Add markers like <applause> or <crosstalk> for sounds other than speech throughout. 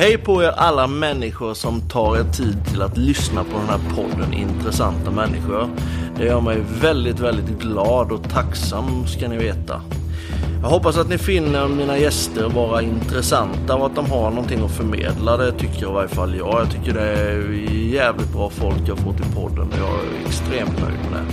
Hej på er alla människor som tar er tid till att lyssna på den här podden Intressanta människor. Det gör mig väldigt, väldigt glad och tacksam ska ni veta. Jag hoppas att ni finner mina gäster vara intressanta och att de har någonting att förmedla. Det tycker i varje fall jag. Jag tycker det är jävligt bra folk jag fått i podden. Jag är extremt nöjd med det.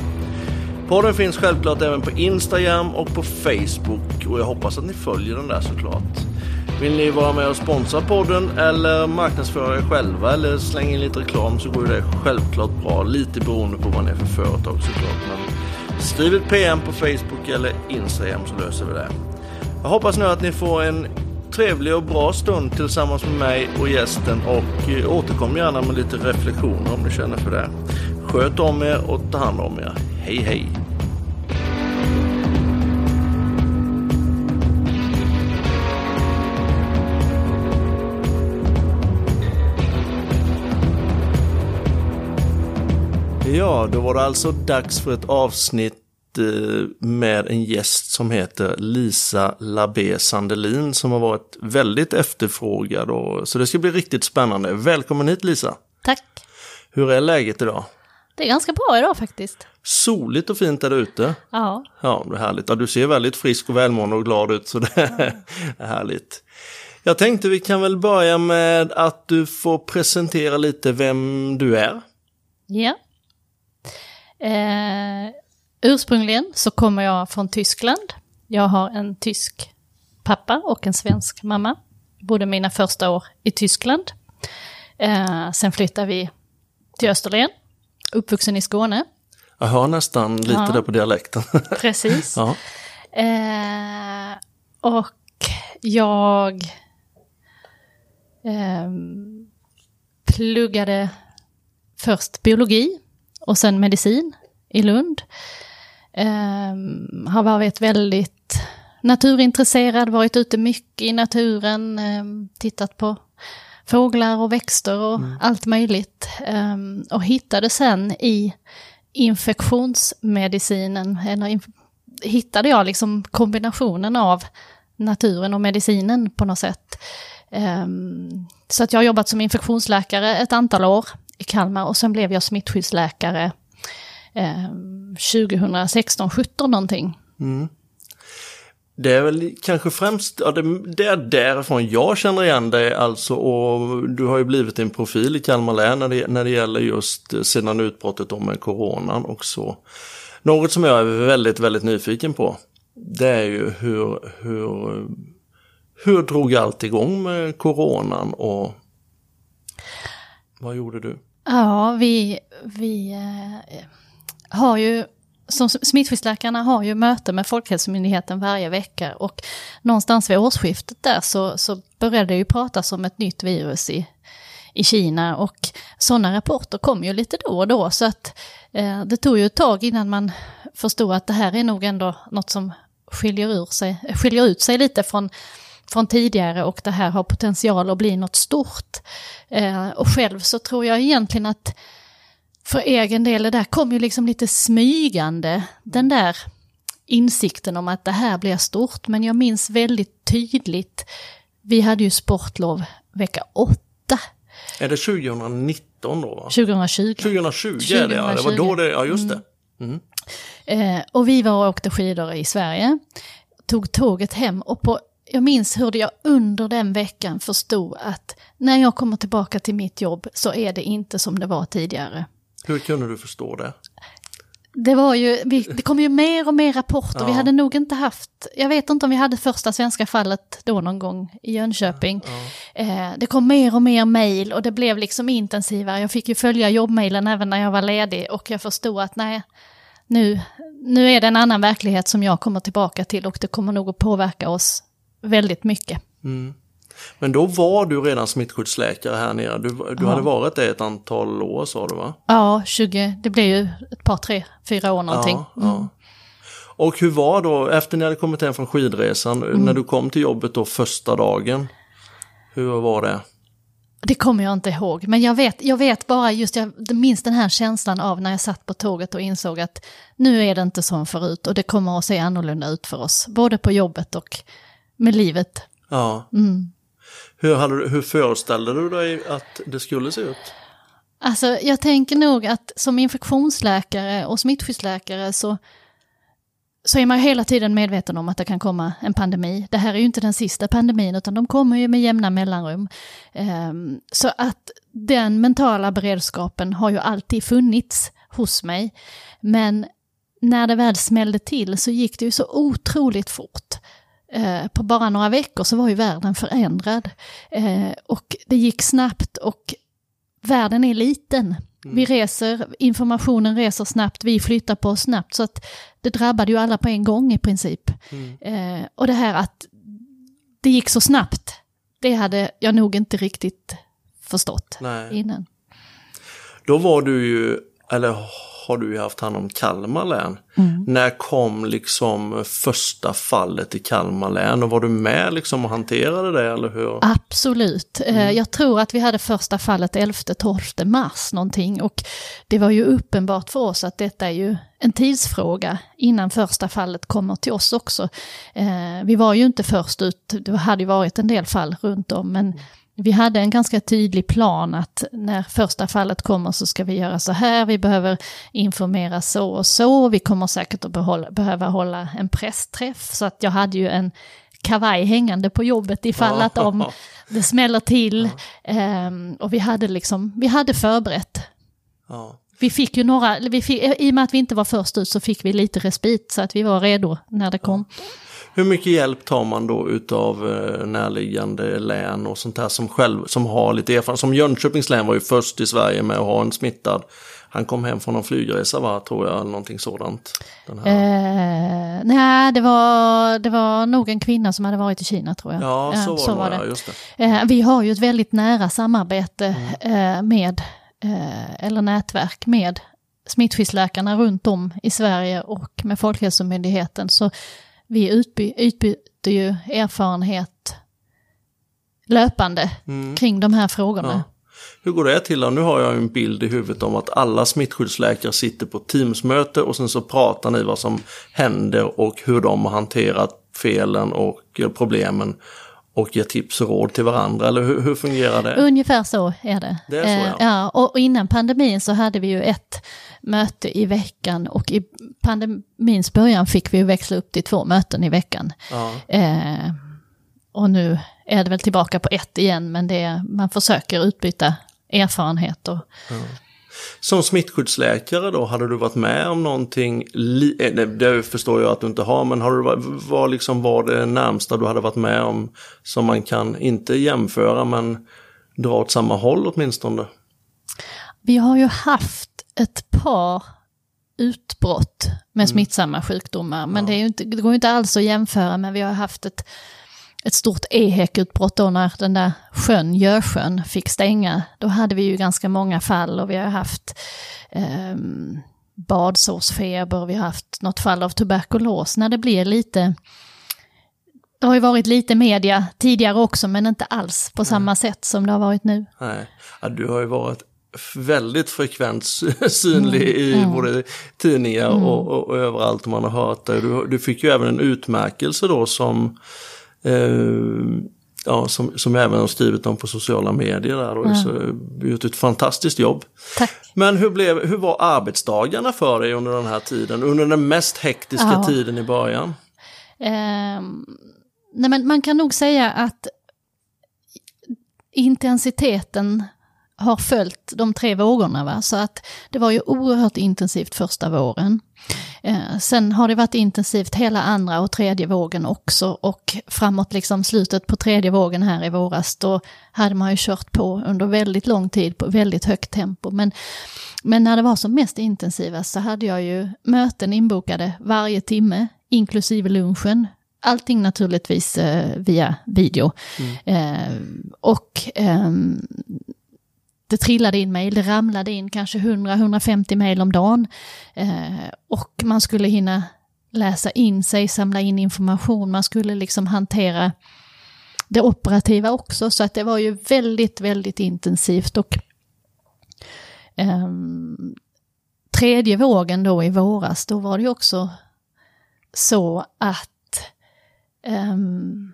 Podden finns självklart även på Instagram och på Facebook och jag hoppas att ni följer den där såklart. Vill ni vara med och sponsra podden eller marknadsföra er själva eller slänga in lite reklam så går det självklart bra. Lite beroende på vad ni är för företag såklart. Men skriv ett PM på Facebook eller Instagram så löser vi det. Jag hoppas nu att ni får en trevlig och bra stund tillsammans med mig och gästen och eh, återkom gärna med lite reflektioner om ni känner för det. Sköt om er och ta hand om er. Hej hej! Ja, då var det alltså dags för ett avsnitt eh, med en gäst som heter Lisa Labé Sandelin som har varit väldigt efterfrågad. Och, så det ska bli riktigt spännande. Välkommen hit Lisa! Tack! Hur är läget idag? Det är ganska bra idag faktiskt. Soligt och fint där ute. Ja. Ja, det är härligt. Ja, du ser väldigt frisk och välmående och glad ut så det är <laughs> härligt. Jag tänkte vi kan väl börja med att du får presentera lite vem du är. Ja. Eh, ursprungligen så kommer jag från Tyskland. Jag har en tysk pappa och en svensk mamma. Bodde mina första år i Tyskland. Eh, sen flyttade vi till Österlen. Uppvuxen i Skåne. Jag hör nästan lite Ja. där på dialekten. <laughs> Precis. ja. Eh, och jag ehm, pluggade först biologi och sen medicin i Lund. Ehm, har varit väldigt naturintresserad, varit ute mycket i naturen, ehm, tittat på fåglar och växter och allt möjligt. Ehm, och hittade sen i infektionsmedicinen, eller hittade jag liksom kombinationen av naturen och medicinen på något sätt. Ehm, så att jag har jobbat som infektionsläkare ett antal år i Kalmar och sen blev jag smittskyddsläkare eh, 2016-17 någonting. Mm. Det är väl kanske främst, ja, det, det är därifrån jag känner igen dig alltså och du har ju blivit en profil i Kalmar län när det, när det gäller just eh, sedan utbrottet om med coronan och så. Något som jag är väldigt, väldigt nyfiken på, det är ju hur, hur, hur drog allt igång med coronan och vad gjorde du? Ja, vi, vi eh, har ju, som smittskyddsläkarna har ju möte med Folkhälsomyndigheten varje vecka och någonstans vid årsskiftet där så, så började det ju pratas om ett nytt virus i, i Kina och sådana rapporter kom ju lite då och då så att eh, det tog ju ett tag innan man förstod att det här är nog ändå något som skiljer, ur sig, skiljer ut sig lite från från tidigare och det här har potential att bli något stort. Eh, och själv så tror jag egentligen att för egen del, det där kom ju liksom lite smygande, den där insikten om att det här blir stort. Men jag minns väldigt tydligt, vi hade ju sportlov vecka 8, Är det 2019 då? Va? 2020. 2020 är det, ja. Det var då det, ja just det. Eh, och vi var och åkte skidor i Sverige, tog tåget hem och på, jag minns hur jag under den veckan förstod att när jag kommer tillbaka till mitt jobb så är det inte som det var tidigare. Hur kunde du förstå det? Det var ju, vi, det kom ju mer och mer rapporter, vi Ja. hade nog inte haft, jag vet inte om vi hade första svenska fallet då någon gång i Jönköping. Eh, det kom mer och mer mejl och det blev liksom intensivare, jag fick ju följa jobbmejlen även när jag var ledig och jag förstod att nej, nu, nu är det en annan verklighet som jag kommer tillbaka till och det kommer nog att påverka oss väldigt mycket. Men då var du redan smittskyddsläkare här nere. Du, du Ja. hade varit det ett antal år sa du va? Ja, 20, det blev ju ett par, tre, fyra år någonting. Ja, ja. Och hur var då, efter ni hade kommit hem från skidresan, när du kom till jobbet då första dagen? Hur var det? Det kommer jag inte ihåg, men jag vet, jag vet bara just, jag minns den här känslan av när jag satt på tåget och insåg att nu är det inte som förut och det kommer att se annorlunda ut för oss, både på jobbet och med livet. Ja. Mm. Hur, hade, hur föreställde du dig att det skulle se ut? Alltså jag tänker nog att som infektionsläkare och smittskyddsläkare så, så är man hela tiden medveten om att det kan komma en pandemi. Det här är ju inte den sista pandemin utan de kommer ju med jämna mellanrum. Ehm, så att den mentala beredskapen har ju alltid funnits hos mig. Men när det väl smällde till så gick det ju så otroligt fort. Eh, på bara några veckor så var ju världen förändrad. Eh, och det gick snabbt och världen är liten. Vi reser, informationen reser snabbt, vi flyttar på oss snabbt. Så att det drabbade ju alla på en gång i princip. Eh, och det här att det gick så snabbt, det hade jag nog inte riktigt förstått Nej. innan. Då var du ju, eller har du ju haft hand om Kalmar län. När kom liksom första fallet i Kalmar län och var du med liksom och hanterade det eller hur? Absolut. Eh, Jag tror att vi hade första fallet 11-12 mars någonting och det var ju uppenbart för oss att detta är ju en tidsfråga innan första fallet kommer till oss också. Eh, Vi var ju inte först ut, det hade ju varit en del fall runt om men vi hade en ganska tydlig plan att när första fallet kommer så ska vi göra så här, vi behöver informera så och så, vi kommer säkert att behålla, behöva hålla en pressträff. Så att jag hade ju en kavaj hängande på jobbet ifall att om <laughs> det smäller till. Ehm, och vi hade liksom, vi hade förberett. Vi fick ju några, vi fick, i och med att vi inte var först ut så fick vi lite respit så att vi var redo när det kom. Hur mycket hjälp tar man då utav eh, närliggande län och sånt där som själv som har lite erfarenhet? Som Jönköpings län var ju först i Sverige med att ha en smittad. Han kom hem från en flygresa va, tror jag, eller någonting sådant. Den. Eh, nej, det var, det var nog en kvinna som hade varit i Kina tror jag. ja, Eh, så var, det, det. Eh, vi har ju ett väldigt nära samarbete eh, med, eh, eller nätverk med smittskyddsläkarna runt om i Sverige och med Folkhälsomyndigheten. Så vi utby, utbyter ju erfarenhet löpande kring de här frågorna. Ja. Hur går det till? Nu har jag en bild i huvudet om att alla smittskyddsläkare sitter på Teamsmöte och sen så pratar ni vad som händer och hur de har hanterat felen och eh, problemen och ger tips och råd till varandra. Eller hur, hur fungerar det? Ungefär så är det. Det är så, Eh, ja. ja och, och innan pandemin så hade vi ju ett möte i veckan och i pandemins början fick vi växla upp till två möten i veckan. Ja. Eh, och nu är det väl tillbaka på ett igen, men det är, man försöker utbyta erfarenheter. Som smittskyddsläkare då, hade du varit med om någonting, li- eh, nej, det förstår jag att du inte har, men har du, varit- vad liksom var det närmsta du hade varit med om som man kan, inte jämföra, men dra åt samma håll åtminstone? Vi har ju haft ett par utbrott med smittsamma sjukdomar, men det, är ju inte, det går ju inte alls att jämföra, men vi har haft ett, ett stort EHEC-utbrott då när den där sjön, Görsjön, fick stänga. Då hade vi ju ganska många fall och vi har haft ehm, badsårsfeber, vi har haft något fall av tuberkulos. När det blir lite, det har ju varit lite media tidigare också, men inte alls på samma sätt som det har varit nu. Nej, ja, du har ju varit väldigt frekvent <laughs> synlig i både tidningar och, och, och överallt man har hört dig. Du, du fick ju även en utmärkelse då som eh, Ja, som, som även har skrivit om på sociala medier där och så, gjort ett fantastiskt jobb. Tack. Men hur, blev, hur var arbetsdagarna för dig under den här tiden? Under den mest hektiska Ja. tiden i början? Ehm, nej men man kan nog säga att intensiteten har följt de tre vågorna. Va? Så att det var ju oerhört intensivt första våren. Eh, sen har det varit intensivt hela andra och tredje vågen också. Och framåt liksom slutet på tredje vågen här i våras, då hade man ju kört på under väldigt lång tid på väldigt högt tempo. Men, men när det var som mest intensivast så hade jag ju möten inbokade varje timme, inklusive lunchen. Allting naturligtvis eh, via video. Eh, och ehm, det trillade in mejl, det ramlade in kanske 100-150 mejl om dagen. Eh, och man skulle hinna läsa in sig, samla in information, man skulle liksom hantera det operativa också. Så att det var ju väldigt, väldigt intensivt. Och ehm, tredje vågen då i våras, då var det ju också så att ehm,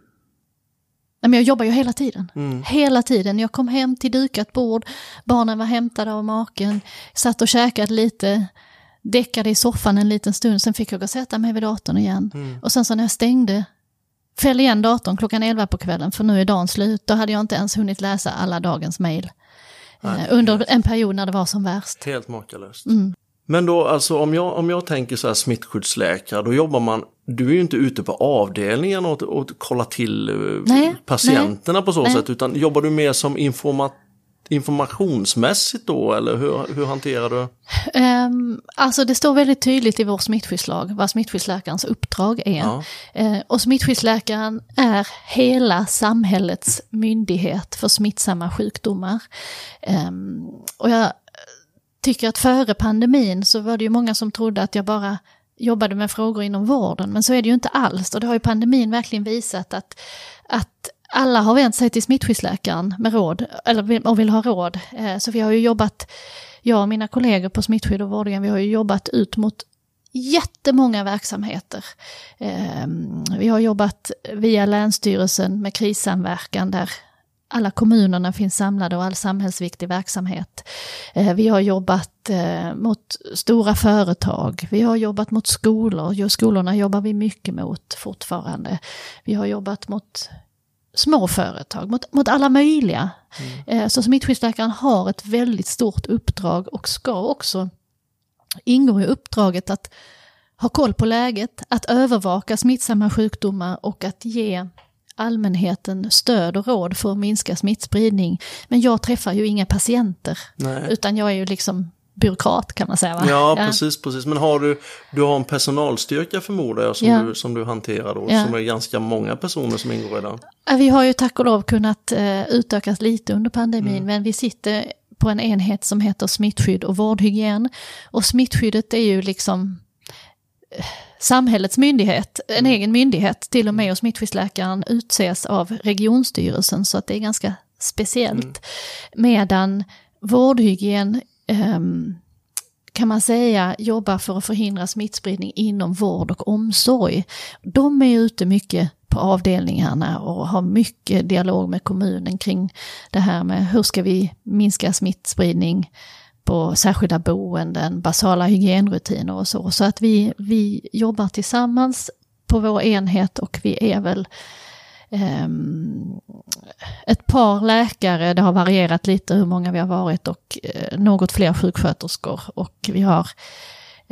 Nej, men jag jobbar ju hela tiden. Mm. Hela tiden. Jag kom hem till dukat bord, barnen var hämtade av maken, satt och käkade lite, däckade i soffan en liten stund, sen fick jag gå och sätta mig vid datorn igen. Mm. Och sen så när jag stängde, fäll igen datorn klockan 11 på kvällen, för nu är dagen slut, då hade jag inte ens hunnit läsa alla dagens mejl. Eh, under en period när det var som värst. Helt makalöst. Mm. Men då alltså om jag, om jag tänker så här smittskyddsläkare, då jobbar man, du är ju inte ute på avdelningen och, och kollar till eh, nej, patienterna nej, på så nej. sätt, utan jobbar du mer som informat informationsmässigt då eller hur, hur hanterar du? Um, alltså det står väldigt tydligt i vår smittskyddslag vad smittskyddsläkarens uppdrag är. Ja. Uh, och smittskyddsläkaren är hela samhällets myndighet för smittsamma sjukdomar. Um, och jag tycker att före pandemin så var det ju många som trodde att jag bara jobbade med frågor inom vården, men så är det ju inte alls. Och det har ju pandemin verkligen visat att, att alla har vänt sig till smittskyddsläkaren med råd, eller, och vill ha råd. Eh, så vi har ju jobbat, jag och mina kollegor på smittskydd och vårdgen, vi har ju jobbat ut mot jättemånga verksamheter. Eh, vi har jobbat via Länsstyrelsen med krissamverkan där alla kommunerna finns samlade och all samhällsviktig verksamhet. Eh, vi har jobbat mot stora företag, vi har jobbat mot skolor, skolorna jobbar vi mycket mot fortfarande. Vi har jobbat mot små företag, mot, mot alla möjliga. Mm. Så smittskyddsläkaren har ett väldigt stort uppdrag och ska också ingå i uppdraget att ha koll på läget, att övervaka smittsamma sjukdomar och att ge allmänheten stöd och råd för att minska smittspridning. Men jag träffar ju inga patienter, Nej. utan jag är ju liksom byråkrat kan man säga. Va? Ja, ja, precis, precis. Men har du, du har en personalstyrka förmodar jag som, ja. du, som du hanterar då, ja. som är ganska många personer som ingår i den. Vi har ju tack och lov kunnat uh, utökas lite under pandemin, mm. men vi sitter på en enhet som heter smittskydd och vårdhygien. Och smittskyddet är ju liksom uh, samhällets myndighet, en mm. egen myndighet till och med, och smittskyddsläkaren utses av regionstyrelsen, så att det är ganska speciellt. Mm. Medan vårdhygien um, kan man säga, jobbar för att förhindra smittspridning inom vård och omsorg. De är ute mycket på avdelningarna och har mycket dialog med kommunen kring det här med hur ska vi minska smittspridning på särskilda boenden, basala hygienrutiner och så. Så att vi, vi jobbar tillsammans på vår enhet och vi är väl um, ett par läkare, det har varierat lite hur många vi har varit och uh, något fler sjuksköterskor och vi har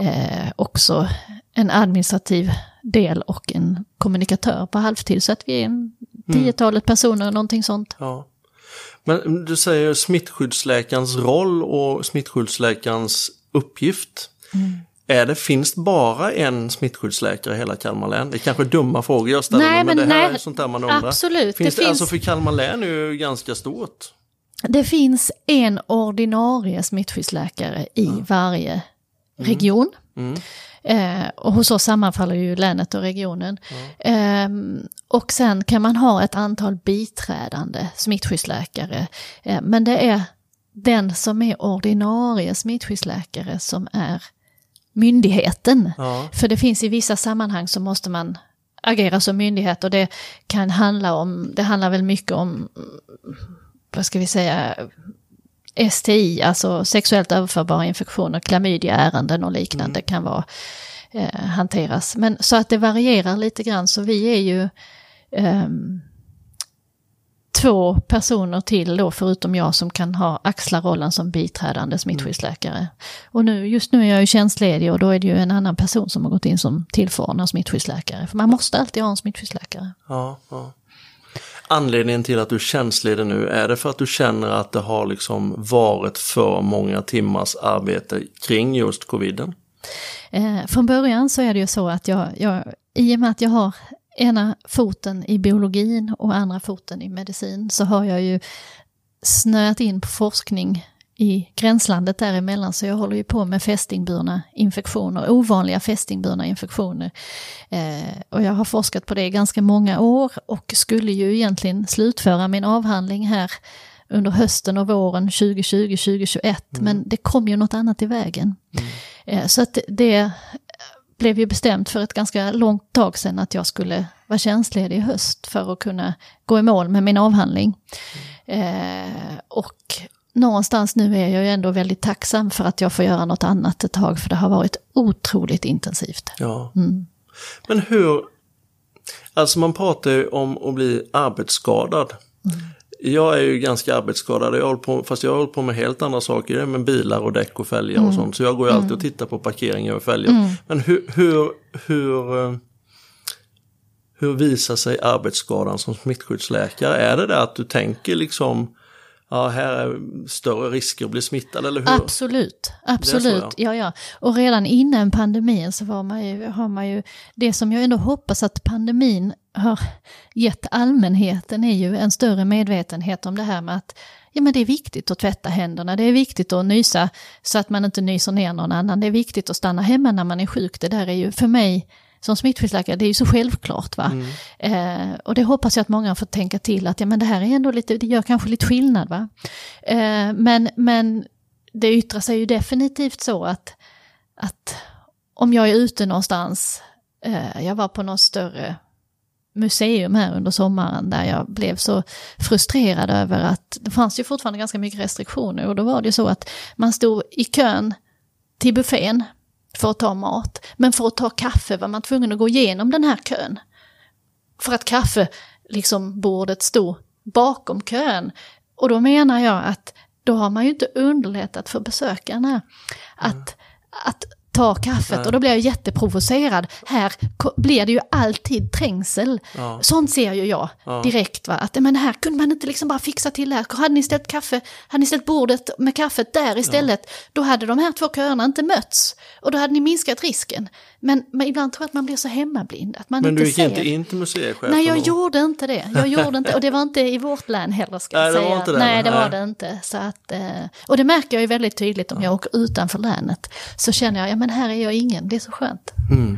uh, också en administrativ del och en kommunikatör på halvtid så att vi är en mm. tiotalet personer, någonting sånt. Ja. Men du säger smittskyddsläkarens roll och smittskyddsläkarens uppgift. Mm. Är det, finns det bara en smittskyddsläkare i hela Kalmar län? Det är kanske dumma frågor jag ställer, nej, men, men det här nej, är sånt där man undrar. Absolut. Finns det, det finns... Alltså för Kalmar län är ju ganska stort. Det finns en ordinarie smittskyddsläkare i mm. varje region. Mm. Eh, och hos oss sammanfaller ju länet och regionen. Eh, och sen kan man ha ett antal biträdande smittskyddsläkare. Eh, men det är den som är ordinarie smittskyddsläkare som är myndigheten. Ja. För det finns i vissa sammanhang så måste man agera som myndighet och det kan handla om, det handlar väl mycket om, vad ska vi säga, STI, alltså sexuellt överförbara infektioner, klamydiaärenden och liknande mm. kan vara, eh, hanteras. Men så att det varierar lite grann, så vi är ju eh, två personer till då, förutom jag, som kan ha axla rollen som biträdande smittskyddsläkare. Mm. Och nu, just nu är jag ju tjänstledig och då är det ju en annan person som har gått in som tillförordnad smittskyddsläkare. För man måste alltid ha en smittskyddsläkare. Ja, ja. Anledningen till att du är tjänstledig nu, är det för att du känner att det har liksom varit för många timmars arbete kring just coviden? Eh, från början så är det ju så att jag, jag, i och med att jag har ena foten i biologin och andra foten i medicin så har jag ju snöat in på forskning i gränslandet däremellan så jag håller ju på med fästingburna infektioner, ovanliga fästingburna infektioner. Eh, och jag har forskat på det i ganska många år och skulle ju egentligen slutföra min avhandling här under hösten och våren 2020-2021 mm. men det kom ju något annat i vägen. Mm. Eh, så att det blev ju bestämt för ett ganska långt tag sedan att jag skulle vara tjänstledig i höst för att kunna gå i mål med min avhandling. Eh, och någonstans nu är jag ju ändå väldigt tacksam för att jag får göra något annat ett tag, för det har varit otroligt intensivt. Ja. Mm. Men hur, alltså man pratar ju om att bli arbetsskadad. Mm. Jag är ju ganska arbetsskadad, jag på, fast jag har hållit på med helt andra saker, med bilar och däck och fälgar mm. och sånt. Så jag går ju alltid mm. och tittar på parkeringar och fälgar. Mm. Men hur, hur, hur, hur visar sig arbetsskadan som smittskyddsläkare? Är det det att du tänker liksom ja, här är större risker att bli smittad, eller hur? Absolut, absolut. Så, ja. ja, ja. Och redan innan pandemin så var man ju, har man ju, det som jag ändå hoppas att pandemin har gett allmänheten är ju en större medvetenhet om det här med att ja, men det är viktigt att tvätta händerna, det är viktigt att nysa så att man inte nyser ner någon annan, det är viktigt att stanna hemma när man är sjuk. Det där är ju för mig som smittskyddsläkare, det är ju så självklart. va. Mm. Eh, och det hoppas jag att många får tänka till att ja, men det här är ändå lite, det gör kanske lite skillnad. va. Eh, men, men det yttrar sig ju definitivt så att, att om jag är ute någonstans, eh, jag var på något större museum här under sommaren där jag blev så frustrerad över att det fanns ju fortfarande ganska mycket restriktioner och då var det ju så att man stod i kön till buffén för att ta mat. Men för att ta kaffe var man tvungen att gå igenom den här kön. För att kaffe, liksom bordet stod bakom kön. Och då menar jag att då har man ju inte underlättat för besökarna att, mm. att ta kaffet Nej. och då blir jag jätteprovocerad. Här blir det ju alltid trängsel. Ja. Sånt ser ju jag ja. direkt. Va? Att men här kunde man inte liksom bara fixa till det här. Hade ni ställt, kaffe, hade ni ställt bordet med kaffet där istället, ja. då hade de här två köerna inte mötts. Och då hade ni minskat risken. Men, men ibland tror jag att man blir så hemmablind. Att man men inte du gick ser. inte in till museichefen? Nej, jag och... gjorde inte det. Jag gjorde inte, och det var inte i vårt län heller ska jag Nej, säga. Det var inte det, Nej, det var det inte. Så att, eh, och det märker jag ju väldigt tydligt om jag åker utanför länet. Så känner jag, ja men här är jag ingen, det är så skönt. Mm.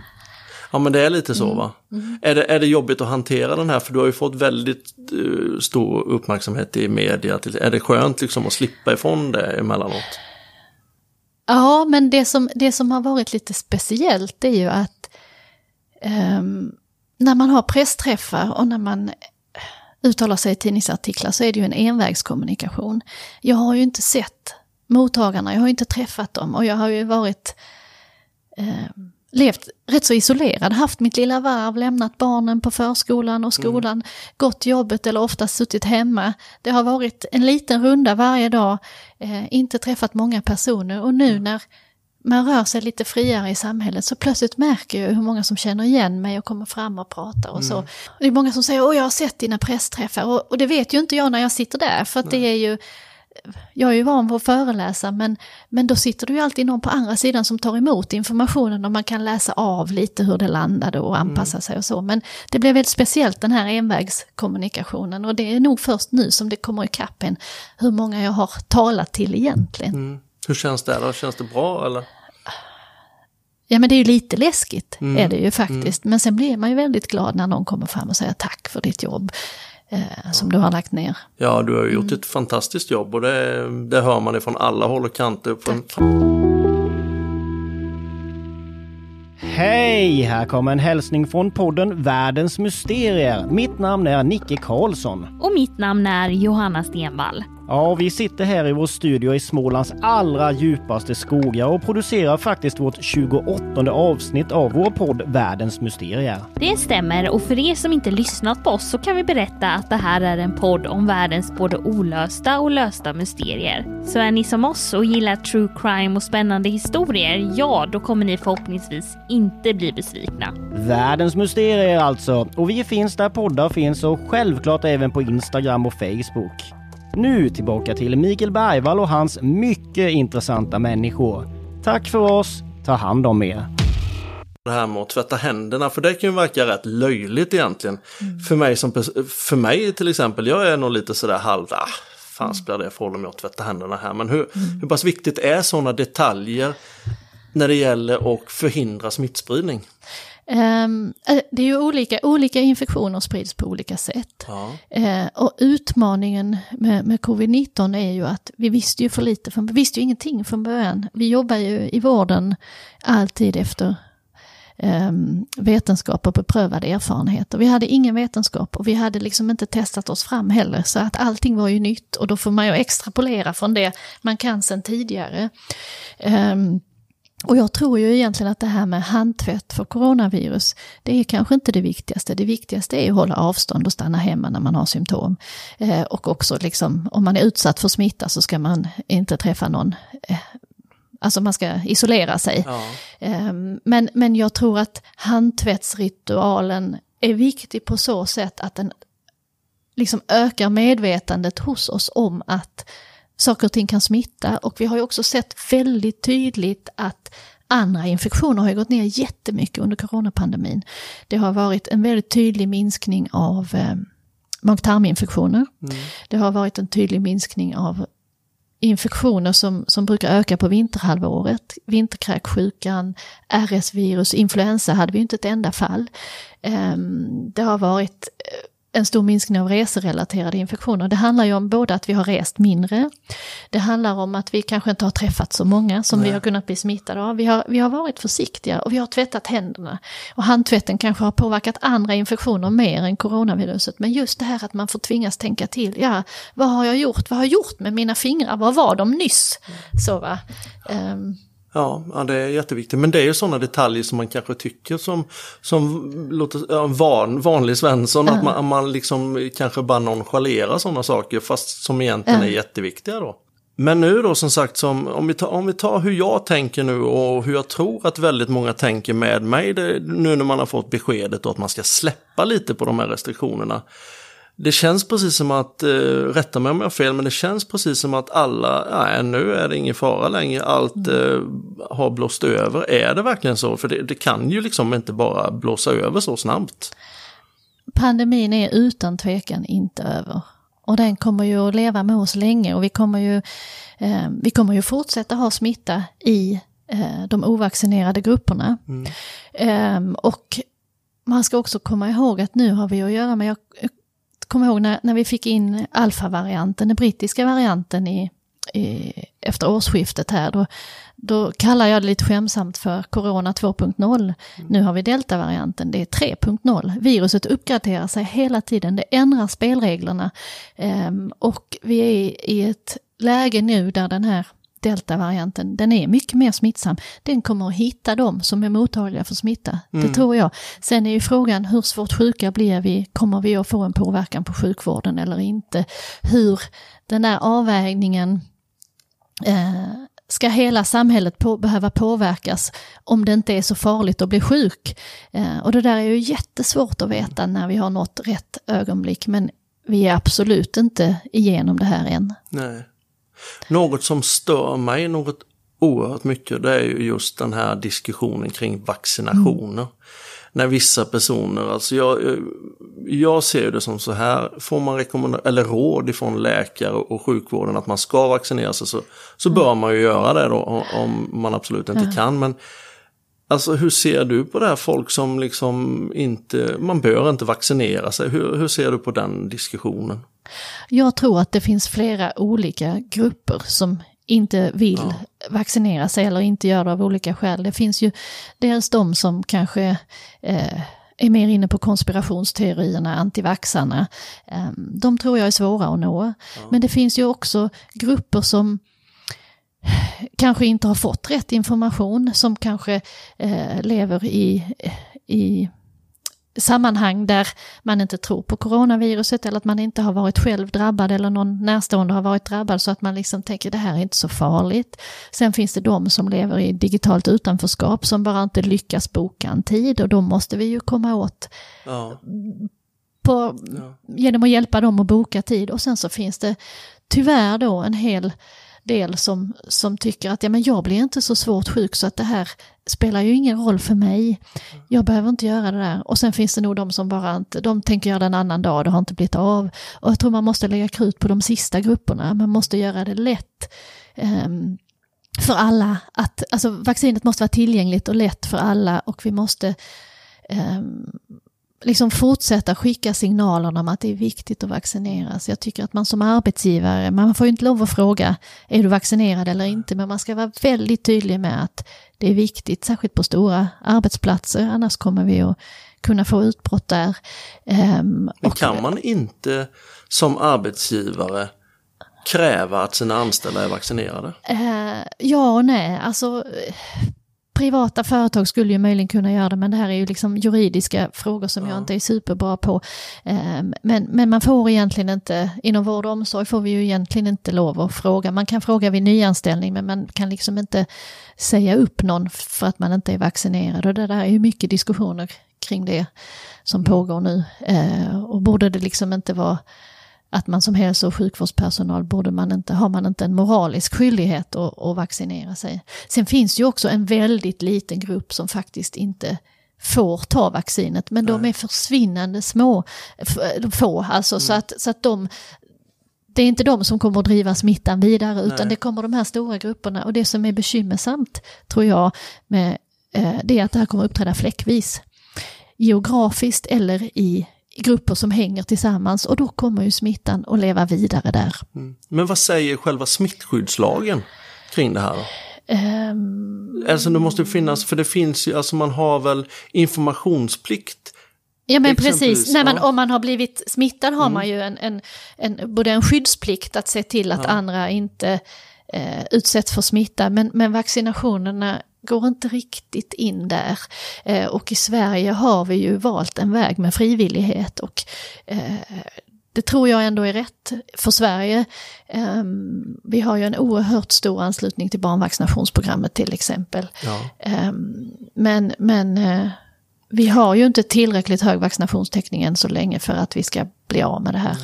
Ja men det är lite så va. Mm. Är, det, är det jobbigt att hantera den här? För du har ju fått väldigt uh, stor uppmärksamhet i media. Är det skönt liksom att slippa ifrån det emellanåt? Ja, men det som, det som har varit lite speciellt är ju att um, när man har pressträffar och när man uttalar sig i tidningsartiklar så är det ju en envägskommunikation. Jag har ju inte sett mottagarna, jag har inte träffat dem och jag har ju varit eh, levt rätt så isolerad, haft mitt lilla varv, lämnat barnen på förskolan och skolan, mm. gått jobbet eller oftast suttit hemma. Det har varit en liten runda varje dag, eh, inte träffat många personer och nu mm. när man rör sig lite friare i samhället så plötsligt märker jag hur många som känner igen mig och kommer fram och pratar och så. Mm. Det är många som säger åh jag har sett dina pressträffar och, och, det vet ju inte jag när jag sitter där för att det är ju jag är ju van vid att föreläsa men, men då sitter det ju alltid någon på andra sidan som tar emot informationen och man kan läsa av lite hur det landade och anpassa mm. sig och så. Men det blev väldigt speciellt den här envägskommunikationen och det är nog först nu som det kommer ikapp en hur många jag har talat till egentligen. Mm. Hur känns det då? Känns det bra eller? Ja men det är ju lite läskigt, mm. är det ju faktiskt. Mm. Men sen blir man ju väldigt glad när någon kommer fram och säger tack för ditt jobb eh, som du har lagt ner. Ja, du har gjort mm. ett fantastiskt jobb och det, det hör man ifrån alla håll och kanter. Hej! Här kommer en hälsning från podden Världens Mysterier. Mitt namn är Nicke Karlsson. Och mitt namn är Johanna Stenvall. Ja, vi sitter här i vår studio i Smålands allra djupaste skogar och producerar faktiskt vårt 28 avsnitt av vår podd Världens Mysterier. Det stämmer och för er som inte lyssnat på oss så kan vi berätta att det här är en podd om världens både olösta och lösta mysterier. Så är ni som oss och gillar true crime och spännande historier, ja då kommer ni förhoppningsvis inte bli besvikna. Världens Mysterier alltså, och vi finns där poddar finns och självklart även på Instagram och Facebook. Nu tillbaka till Mikael Bergvall och hans mycket intressanta människor. Tack för oss, ta hand om er. Det här med att tvätta händerna, för det kan ju verka rätt löjligt egentligen. Mm. För, mig som, för mig till exempel, jag är nog lite sådär halv, ah, fan spelar det för roll om jag tvättar händerna här. Men hur, mm. hur pass viktigt är sådana detaljer när det gäller att förhindra smittspridning? Um, det är ju olika, olika infektioner sprids på olika sätt. Ja. Uh, och utmaningen med, med covid-19 är ju att vi visste ju för lite, för, vi visste ju ingenting från början. Vi jobbar ju i vården alltid efter eh, vetenskap och beprövad erfarenhet. Och vi hade ingen vetenskap och vi hade liksom inte testat oss fram heller. Så att allting var ju nytt och då får man ju extrapolera från det man kan sedan tidigare. Eh, och jag tror ju egentligen att det här med handtvätt för coronavirus, det är kanske inte det viktigaste. Det viktigaste är att hålla avstånd och stanna hemma när man har symptom. Eh, och också liksom, om man är utsatt för smitta så ska man inte träffa någon eh, Alltså man ska isolera sig. Ja. Um, men, men jag tror att handtvättsritualen är viktig på så sätt att den liksom ökar medvetandet hos oss om att saker och ting kan smitta. Och vi har ju också sett väldigt tydligt att andra infektioner har gått ner jättemycket under coronapandemin. Det har varit en väldigt tydlig minskning av eh, mag-tarminfektioner. Mm. Det har varit en tydlig minskning av infektioner som, som brukar öka på vinterhalvåret. Vinterkräksjukan, RS-virus, influensa hade vi inte ett enda fall. Um, det har varit eh, en stor minskning av reserelaterade infektioner. Det handlar ju om både att vi har rest mindre, det handlar om att vi kanske inte har träffat så många som Nej. vi har kunnat bli smittade av. Vi har, vi har varit försiktiga och vi har tvättat händerna. Och handtvätten kanske har påverkat andra infektioner mer än coronaviruset. Men just det här att man får tvingas tänka till, ja, vad har jag gjort? Vad har jag gjort med mina fingrar? Vad var de nyss? Så va. Um, Ja, ja, det är jätteviktigt. Men det är ju sådana detaljer som man kanske tycker som, som låter, van, vanlig Svensson, mm. att man, man liksom kanske bara nonchalerar sådana saker fast som egentligen mm. är jätteviktiga då. Men nu då som sagt, som, om, vi tar, om vi tar hur jag tänker nu och hur jag tror att väldigt många tänker med mig, det, nu när man har fått beskedet att man ska släppa lite på de här restriktionerna. Det känns precis som att, eh, rätta mig om jag har fel, men det känns precis som att alla, nej nu är det ingen fara längre, allt mm. eh, har blåst över. Är det verkligen så? För det, det, kan ju liksom inte bara blåsa över så snabbt. Pandemin är utan tvekan inte över. Och den kommer ju att leva med oss länge och vi kommer ju, eh, vi kommer ju fortsätta ha smitta i eh, de ovaccinerade grupperna. Mm. Eh, och man ska också komma ihåg att nu har vi att göra med, jag kommer ihåg när, när vi fick in alfa-varianten, den brittiska varianten i, i, efter årsskiftet här, då, då kallar jag det lite skämsamt för Corona 2.0. Mm. Nu har vi delta-varianten, det är 3.0. Viruset uppgraderar sig hela tiden, det ändrar spelreglerna. Um, och vi är i ett läge nu där den här deltavarianten, den är mycket mer smittsam. Den kommer att hitta dem som är mottagliga för smitta. Mm. Det tror jag. Sen är ju frågan hur svårt sjuka blir vi? Kommer vi att få en påverkan på sjukvården eller inte? Hur den där avvägningen eh, Ska hela samhället på, behöva påverkas om det inte är så farligt att bli sjuk? Eh, och det där är ju jättesvårt att veta när vi har nått rätt ögonblick, men vi är absolut inte igenom det här än. Nej. Något som stör mig något oerhört mycket det är ju just den här diskussionen kring vaccinationer. Mm. När vissa personer, alltså jag, jag ser det som så här, får man eller råd ifrån läkare och sjukvården att man ska vaccinera sig så, så mm. bör man ju göra det då om man absolut inte mm. kan. Men Alltså hur ser du på det här folk som liksom inte, man bör inte vaccinera sig. Hur, hur ser du på den diskussionen? Jag tror att det finns flera olika grupper som inte vill ja. vaccinera sig eller inte gör det av olika skäl. Det finns ju dels de som kanske eh, är mer inne på konspirationsteorierna, antivaxarna. Eh, de tror jag är svåra att nå. Ja. Men det finns ju också grupper som kanske inte har fått rätt information, som kanske eh, lever i, i sammanhang där man inte tror på coronaviruset eller att man inte har varit själv drabbad eller någon närstående har varit drabbad så att man liksom tänker det här är inte så farligt. Sen finns det de som lever i digitalt utanförskap som bara inte lyckas boka en tid och då måste vi ju komma åt ja. På, ja. genom att hjälpa dem att boka tid och sen så finns det tyvärr då en hel del som, som tycker att ja, men jag blir inte så svårt sjuk så att det här spelar ju ingen roll för mig. Jag behöver inte göra det där. Och sen finns det nog de som bara inte, de tänker göra det en annan dag, det har inte blivit av. Och jag tror man måste lägga krut på de sista grupperna, man måste göra det lätt. Um, för alla att, alltså vaccinet måste vara tillgängligt och lätt för alla och vi måste um, liksom fortsätta skicka signalerna om att det är viktigt att vaccineras. Jag tycker att man som arbetsgivare, man får ju inte lov att fråga är du vaccinerad eller inte, men man ska vara väldigt tydlig med att det är viktigt, särskilt på stora arbetsplatser, annars kommer vi att kunna få utbrott där. Um, Men kan man inte som arbetsgivare kräva att sina anställda är vaccinerade? Uh, ja och nej, alltså privata företag skulle ju möjligen kunna göra det, men det här är ju liksom juridiska frågor som ja. jag inte är superbra på. Ehm, men, men man får egentligen inte, inom vård och omsorg får vi ju egentligen inte lov att fråga. Man kan fråga vid nyanställning, men man kan liksom inte säga upp någon för att man inte är vaccinerad. Och det där är ju mycket diskussioner kring det som mm. pågår nu. Ehm, och borde det liksom inte vara att man som hälso och sjukvårdspersonal borde man inte, har man inte en moralisk skyldighet att, att vaccinera sig. Sen finns ju också en väldigt liten grupp som faktiskt inte får ta vaccinet, men Nej. de är försvinnande små, få, alltså mm. så, att, så att de, det är inte de som kommer att driva smittan vidare, utan Nej. det kommer de här stora grupperna. Och det som är bekymmersamt, tror jag, med, eh, det är att det här kommer att uppträda fläckvis. Geografiskt eller i grupper som hänger tillsammans och då kommer ju smittan att leva vidare där. Mm. Men vad säger själva smittskyddslagen kring det här? Um... Alltså det måste finnas, för det finns ju, alltså man har väl informationsplikt Ja men precis, Nej, men om man har blivit smittad har mm. man ju en, en, en, både en skyddsplikt att se till att ja. andra inte eh, utsätts för smitta, men, men vaccinationerna går inte riktigt in där. Eh, och i Sverige har vi ju valt en väg med frivillighet och eh, det tror jag ändå är rätt för Sverige. Um, vi har ju en oerhört stor anslutning till barnvaccinationsprogrammet till exempel. Ja. Um, men men uh, vi har ju inte tillräckligt hög vaccinationstäckning än så länge för att vi ska bli av med det här.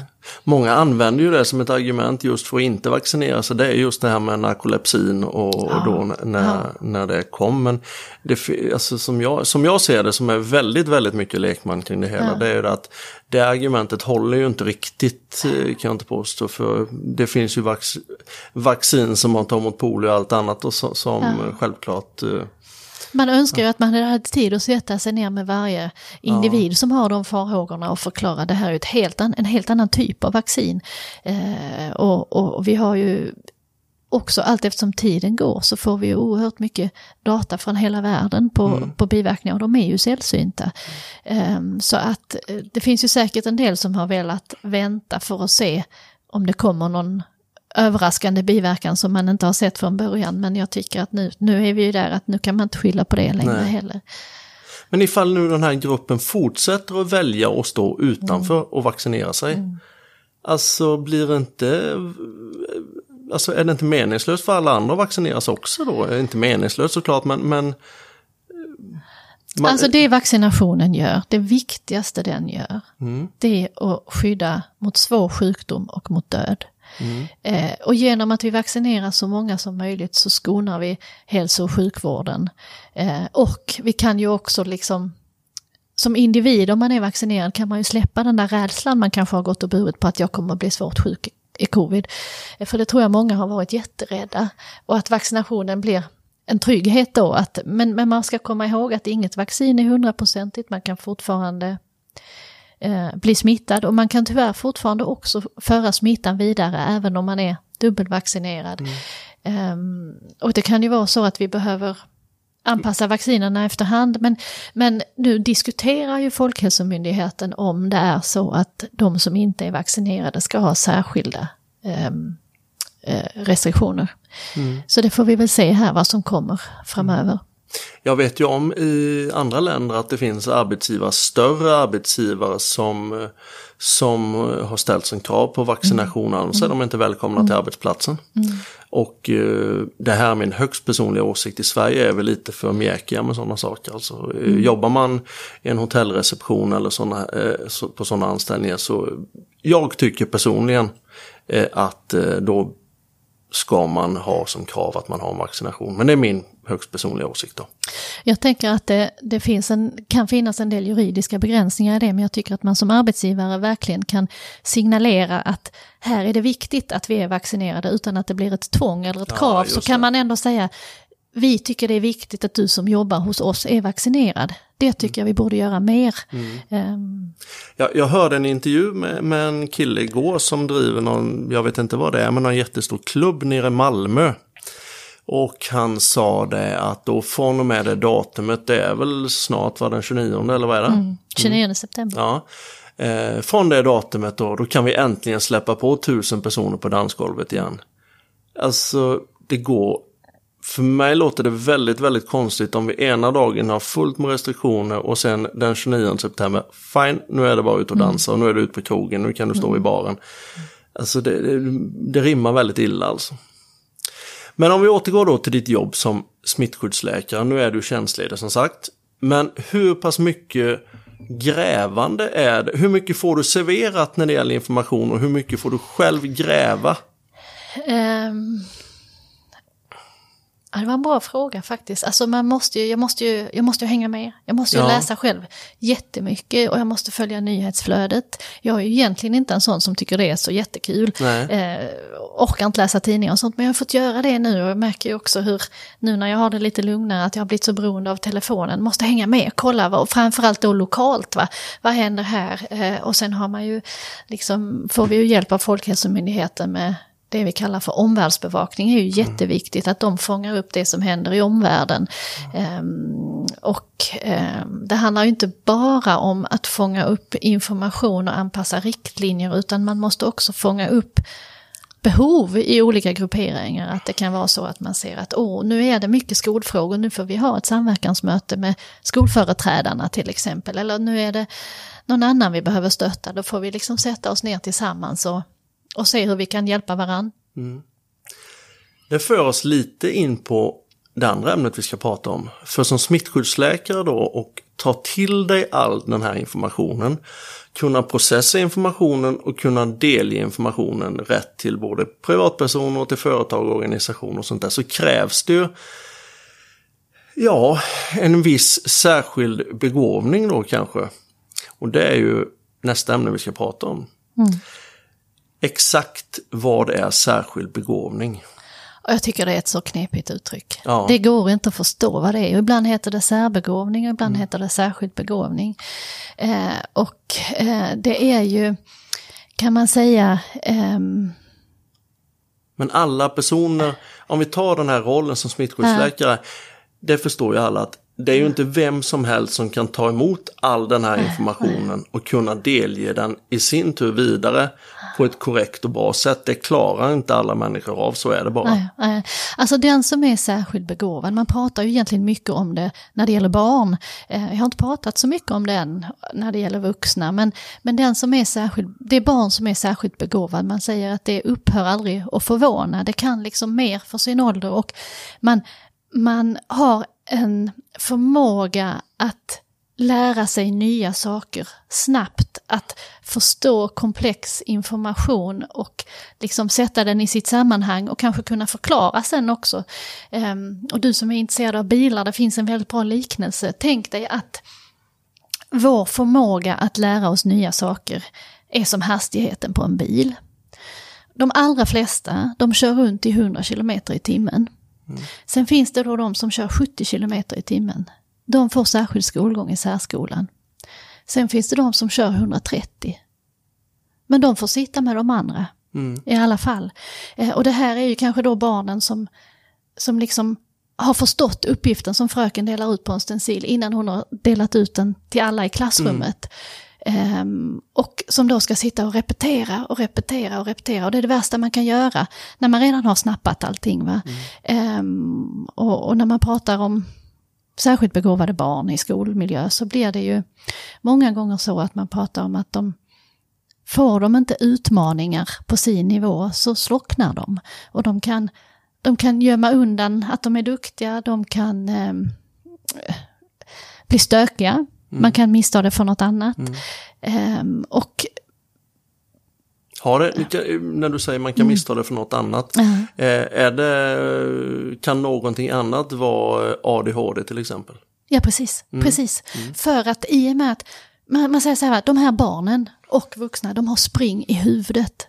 Många använder ju det som ett argument just för att inte vaccinera sig. Det är just det här med narkolepsin och, ja. då när, ja. när det kom. Men det, alltså som, jag, som jag ser det, som är väldigt, väldigt mycket lekman kring det hela, ja. det är ju att det argumentet håller ju inte riktigt eh, kan jag inte påstå. För det finns ju vax, vaccin som man tar mot polio och allt annat och som, som självklart eh, man önskar ju att man hade tid att sätta sig ner med varje individ ja. som har de farhågorna och förklara det här är ett helt an, en helt annan typ av vaccin. Eh, och, och, vi har ju också allt eftersom tiden går så får vi ju oerhört mycket data från hela världen på, mm. på biverkningar och de är ju sällsynta. Um, så att eh, det finns ju säkert en del som har velat vänta för att se om det kommer någon överraskande biverkan som man inte har sett från början. Men jag tycker att nu, nu är vi ju där att nu kan man inte skylla på det längre Nej. heller. Men ifall nu den här gruppen fortsätter att välja att stå utanför mm. och vaccinera sig. Mm. Alltså blir det inte Alltså är det inte meningslöst för alla andra att vaccineras också då? Det är inte meningslöst såklart men, men man... Alltså det vaccinationen gör, det viktigaste den gör, mm. det är att skydda mot svår sjukdom och mot död. Mm. Eh, och genom att vi vaccinerar så många som möjligt så skonar vi hälso och sjukvården. Eh, och vi kan ju också liksom som individ, om man är vaccinerad, kan man ju släppa den där rädslan man kanske har gått och burit på att jag kommer att bli svårt sjuk i covid. Eh, för det tror jag många har varit jätterädda. Och att vaccinationen blir en trygghet då. Att, men, men man ska komma ihåg att inget vaccin är hundraprocentigt, man kan fortfarande eh, bli smittad och man kan tyvärr fortfarande också föra smittan vidare även om man är dubbelvaccinerad. Mm. Um, och det kan ju vara så att vi behöver anpassa vaccinerna efterhand. Men, men nu diskuterar ju Folkhälsomyndigheten om det är så att de som inte är vaccinerade ska ha särskilda um, restriktioner. Mm. Så det får vi väl se här vad som kommer framöver. Jag vet ju om i andra länder att det finns arbetsgivare, större arbetsgivare som, som har ställt som krav på vaccination, mm. annars är de inte välkomna mm. till arbetsplatsen. Mm. Och uh, det här är min högst personliga åsikt, i Sverige är vi lite för mjäkiga med sådana saker. Alltså, eh, mm. Jobbar man i en hotellreception eller såna, så, på sådana anställningar så jag tycker personligen att då ska man ha som krav att man har en vaccination. Men det är min högst personliga åsikt då. Jag tänker att det, det finns en, kan finnas en del juridiska begränsningar i det, men jag tycker att man som arbetsgivare verkligen kan signalera att här är det viktigt att vi är vaccinerade utan att det blir ett tvång eller ett ja, krav. Så kan det. man ändå säga, vi tycker det är viktigt att du som jobbar hos oss är vaccinerad. Det tycker jag vi borde göra mer. Mm. Um. Jag, jag hörde en intervju med, med, en kille igår som driver någon, jag vet inte vad det är, men någon jättestor klubb nere i Malmö. Och han sa det att då från och med det datumet, det är väl snart var den 29 eller vad är det? Mm. 29 september. Ja. Eh, från det datumet då, då kan vi äntligen släppa på tusen personer på dansgolvet igen. Alltså, det går... För mig låter det väldigt, väldigt konstigt om vi ena dagen har fullt med restriktioner och sen den 29 september, fine, nu är det bara ut och dansa och nu är du ute på krogen, nu kan du stå i baren. Alltså det, det, det rimmar väldigt illa alltså. Men om vi återgår då till ditt jobb som smittskyddsläkare, nu är du tjänstledig som sagt. Men hur pass mycket grävande är det? Hur mycket får du serverat när det gäller information och hur mycket får du själv gräva? Um, ja, det var en bra fråga faktiskt. Alltså man måste ju, jag, måste ju, jag måste ju hänga med. Jag måste ju Ja. läsa själv jättemycket och jag måste följa nyhetsflödet. Jag är ju egentligen inte en sån som tycker det är så jättekul. Nej. Eh, orkar inte läsa tidningar och sånt, men jag har fått göra det nu och jag märker ju också hur, nu när jag har det lite lugnare, att jag har blivit så beroende av telefonen, måste hänga med, kolla, vad, och framförallt då lokalt, va? vad händer här? Eh, och sen har man ju, liksom, får vi ju hjälp av Folkhälsomyndigheten med det vi kallar för omvärldsbevakning är ju jätteviktigt, att de fångar upp det som händer i omvärlden. Ehm, och ehm, det handlar ju inte bara om att fånga upp information och anpassa riktlinjer, utan man måste också fånga upp behov i olika grupperingar. Att det kan vara så att man ser att åh, nu är det mycket skolfrågor, nu får vi ha ett samverkansmöte med skolföreträdarna till exempel. Eller nu är det någon annan vi behöver stötta, då får vi liksom sätta oss ner tillsammans och, och se hur vi kan hjälpa varann. Det för oss lite in på det andra ämnet vi ska prata om. För som smittskyddsläkare då och ta till dig all den här informationen, kunna processa informationen och kunna delge informationen rätt till både privatpersoner och till företag och organisationer och sånt där så krävs det ju ja, en viss särskild begåvning då kanske. Och det är ju nästa ämne vi ska prata om. Exakt vad är särskild begåvning? Jag tycker det är ett så knepigt uttryck. Ja. Det går inte att förstå vad det är. Ibland heter det särbegåvning och ibland heter det särskild begåvning. Eh, och eh, det är ju, kan man säga, ehm, Men alla personer, om vi tar den här rollen som smittskyddsläkare, det förstår ju alla att det är ju inte vem som helst som kan ta emot all den här informationen och kunna delge den i sin tur vidare på ett korrekt och bra sätt. Det klarar inte alla människor av, så är det bara. Nej, nej. Alltså den som är särskilt begåvad, man pratar ju egentligen mycket om det när det gäller barn. Eh, jag har inte pratat så mycket om den när det gäller vuxna, men, men den som är särskilt, det är barn som är särskilt begåvad, man säger att det upphör aldrig att förvåna, det kan liksom mer för sin ålder och man, man har en förmåga att lära sig nya saker snabbt, att förstå komplex information och liksom sätta den i sitt sammanhang och kanske kunna förklara sen också. Ehm, och du som är intresserad av bilar, det finns en väldigt bra liknelse. Tänk dig att vår förmåga att lära oss nya saker är som hastigheten på en bil. De allra flesta, de kör runt i 100 km i timmen. Sen finns det då de som kör 70 km i timmen. De får särskild skolgång i särskolan. Sen finns det de som kör 130. Men de får sitta med de andra i alla fall. Eh, och det här är ju kanske då barnen som, som liksom har förstått uppgiften som fröken delar ut på en stencil innan hon har delat ut den till alla i klassrummet. Ehm, och som då ska sitta och repetera och repetera och repetera. Och det är det värsta man kan göra när man redan har snappat allting. Va? Ehm, och, och när man pratar om särskilt begåvade barn i skolmiljö så blir det ju många gånger så att man pratar om att de får de inte utmaningar på sin nivå så slocknar de. Och de kan, de kan gömma undan att de är duktiga, de kan ehm, bli stökiga, man kan missta det för något annat. Ehm, och Har det, när du säger man kan missta det för något annat, Mm. eh, är det, kan någonting annat vara ADHD till exempel? Ja, precis. precis. För att i och med att man, man säger så här, de här barnen och vuxna, de har spring i huvudet.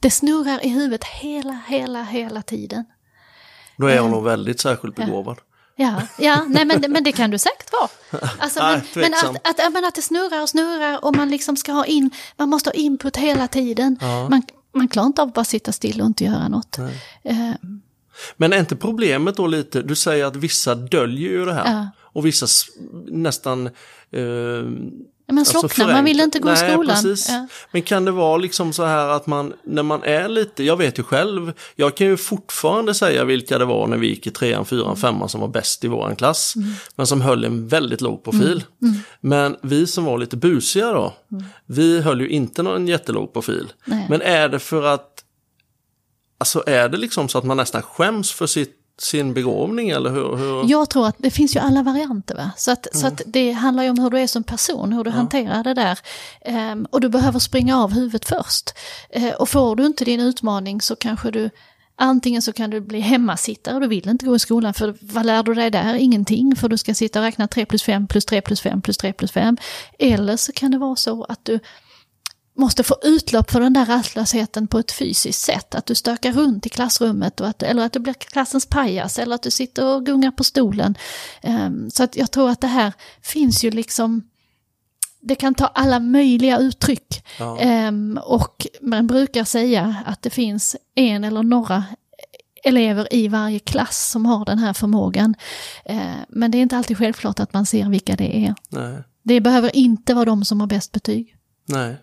Det snurrar i huvudet hela, hela, hela tiden. Då är jag nog väldigt särskilt begåvad. Ja, ja nej, men, men det kan du säkert vara. Alltså, Nej, men, men, tveksam. att, att, ja, men att det snurrar och snurrar och man liksom ska ha in, man måste ha input hela tiden. Man, man klarar inte av att bara sitta still och inte göra något. Eh, Men är inte problemet då lite, du säger att vissa döljer ju det här. Ja. Och vissa nästan... Eh, Men alltså slocknar, man vill inte gå i Nej, skolan. Precis. Ja. Men kan det vara liksom så här att man, när man är lite, jag vet ju själv, jag kan ju fortfarande säga vilka det var när vi gick i trean, fyran, femman som var bäst i våran klass. Mm. Men som höll en väldigt låg profil. Men vi som var lite busiga då, vi höll ju inte någon jättelåg profil. Nej. Men är det för att, alltså är det liksom så att man nästan skäms för sitt, sin begåvning eller hur? hur? Jag tror att det finns ju alla varianter. Va? Så, att, så Mm. att det handlar ju om hur du är som person, hur du hanterar det där. Ehm, och du behöver springa av huvudet först. Eh, och får du inte din utmaning så kanske du Antingen så kan du bli hemmasittare och du vill inte gå i skolan för vad lär du dig där? Ingenting för du ska sitta och räkna 3 plus 5 plus 3 plus 5 plus 3 plus 5. Eller så kan det vara så att du måste få utlopp för den där rastlösheten på ett fysiskt sätt. Att du stökar runt i klassrummet och att, eller att du blir klassens pajas eller att du sitter och gungar på stolen. Ehm, så att jag tror att det här finns ju liksom det kan ta alla möjliga uttryck. Ja. Ehm, och man brukar säga att det finns en eller några elever i varje klass som har den här förmågan. Ehm, men det är inte alltid självklart att man ser vilka det är. Nej. Det behöver inte vara de som har bäst betyg. Nej.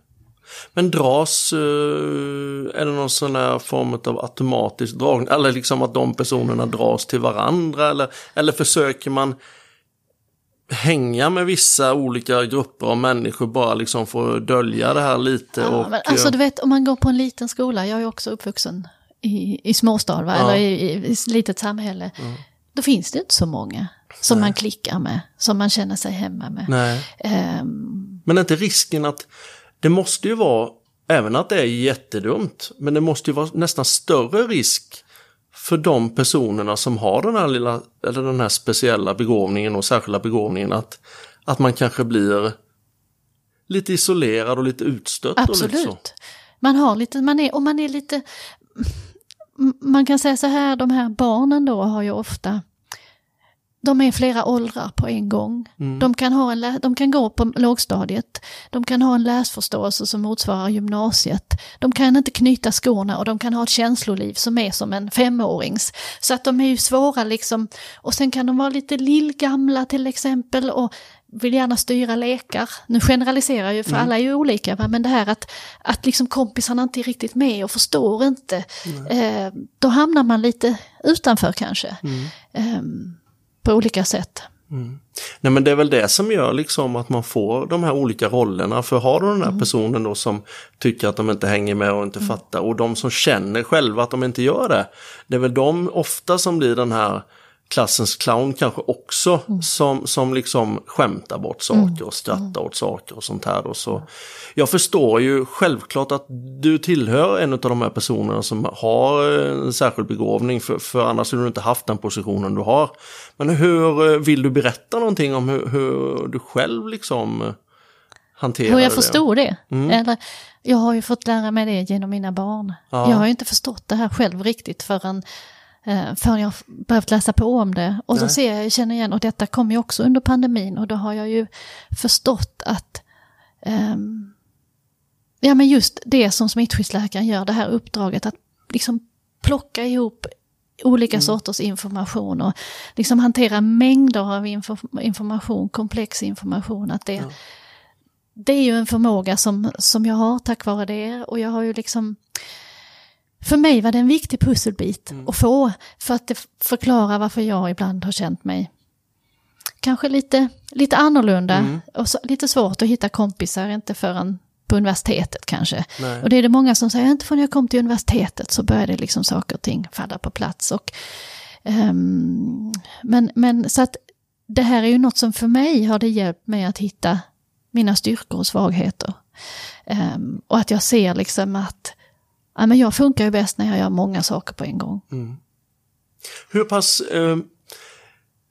Men dras, eh, är det någon sån här form av automatisk dragning? Eller liksom att de personerna dras till varandra? Eller, eller försöker man hänga med vissa olika grupper av människor bara liksom för att dölja det här lite? Ja, och, alltså eh, du vet om man går på en liten skola, jag är också uppvuxen i, i småstad va? Ja. eller i, i, i ett litet samhälle. Då finns det inte så många som man klickar med, som man känner sig hemma med. nej. Ehm, Men är inte risken att det måste ju vara, även att det är jättedumt, men det måste ju vara nästan större risk för de personerna som har den här lilla, eller den här speciella begåvningen och särskilda begåvningen att, att man kanske blir lite isolerad och lite utstött. Och lite så. absolut. Man har lite, man är, och man är lite, man kan säga så här, de här barnen då har ju ofta de är flera åldrar på en gång. Mm. De, kan ha en, de kan gå på lågstadiet, de kan ha en läsförståelse som motsvarar gymnasiet. De kan inte knyta skorna och de kan ha ett känsloliv som är som en femårings. Så att de är ju svåra liksom. Och sen kan de vara lite lillgamla till exempel och vill gärna styra lekar. Nu generaliserar jag ju för alla är ju olika, va? men det här att, att liksom kompisarna inte är riktigt med och förstår inte. Eh, då hamnar man lite utanför kanske. Ehm, på olika sätt. Nej men det är väl det som gör liksom att man får de här olika rollerna. För har du den Mm. här personen då som tycker att de inte hänger med och inte fattar och de som känner själva att de inte gör det. Det är väl de ofta som blir den här klassens clown kanske också Mm. som, som liksom skämtar bort saker och skrattar åt saker och sånt här. Och så. Jag förstår ju självklart att du tillhör en av de här personerna som har en särskild begåvning för, för annars hade du inte haft den positionen du har. Men hur eh, vill du berätta någonting om hur, hur du själv liksom eh, hanterar Hur jag det? förstod det. Eller, jag har ju fått lära mig det genom mina barn. Ja. Jag har ju inte förstått det här själv riktigt förrän, eh, förrän jag behövt läsa på om det. Och så Nej. ser jag, känner igen, och detta kom ju också under pandemin och då har jag ju förstått att ehm, Ja men just det som smittskyddsläkaren gör, det här uppdraget att liksom plocka ihop olika sorters information och liksom hantera mängder av info- information, komplex information. Att det, det är ju en förmåga som, som jag har tack vare det och jag har ju liksom för mig var det en viktig pusselbit att få för att det förklara varför jag ibland har känt mig kanske lite, lite annorlunda och så, lite svårt att hitta kompisar, inte förrän på universitetet kanske. Nej. Och det är det många som säger, inte förrän jag kom till universitetet så började liksom saker och ting falla på plats. Och, ehm, men, men så att det här är ju något som för mig har det hjälpt mig att hitta mina styrkor och svagheter. Ehm, och att jag ser liksom att ja, men jag funkar ju bäst när jag gör många saker på en gång. Hur pass... Eh,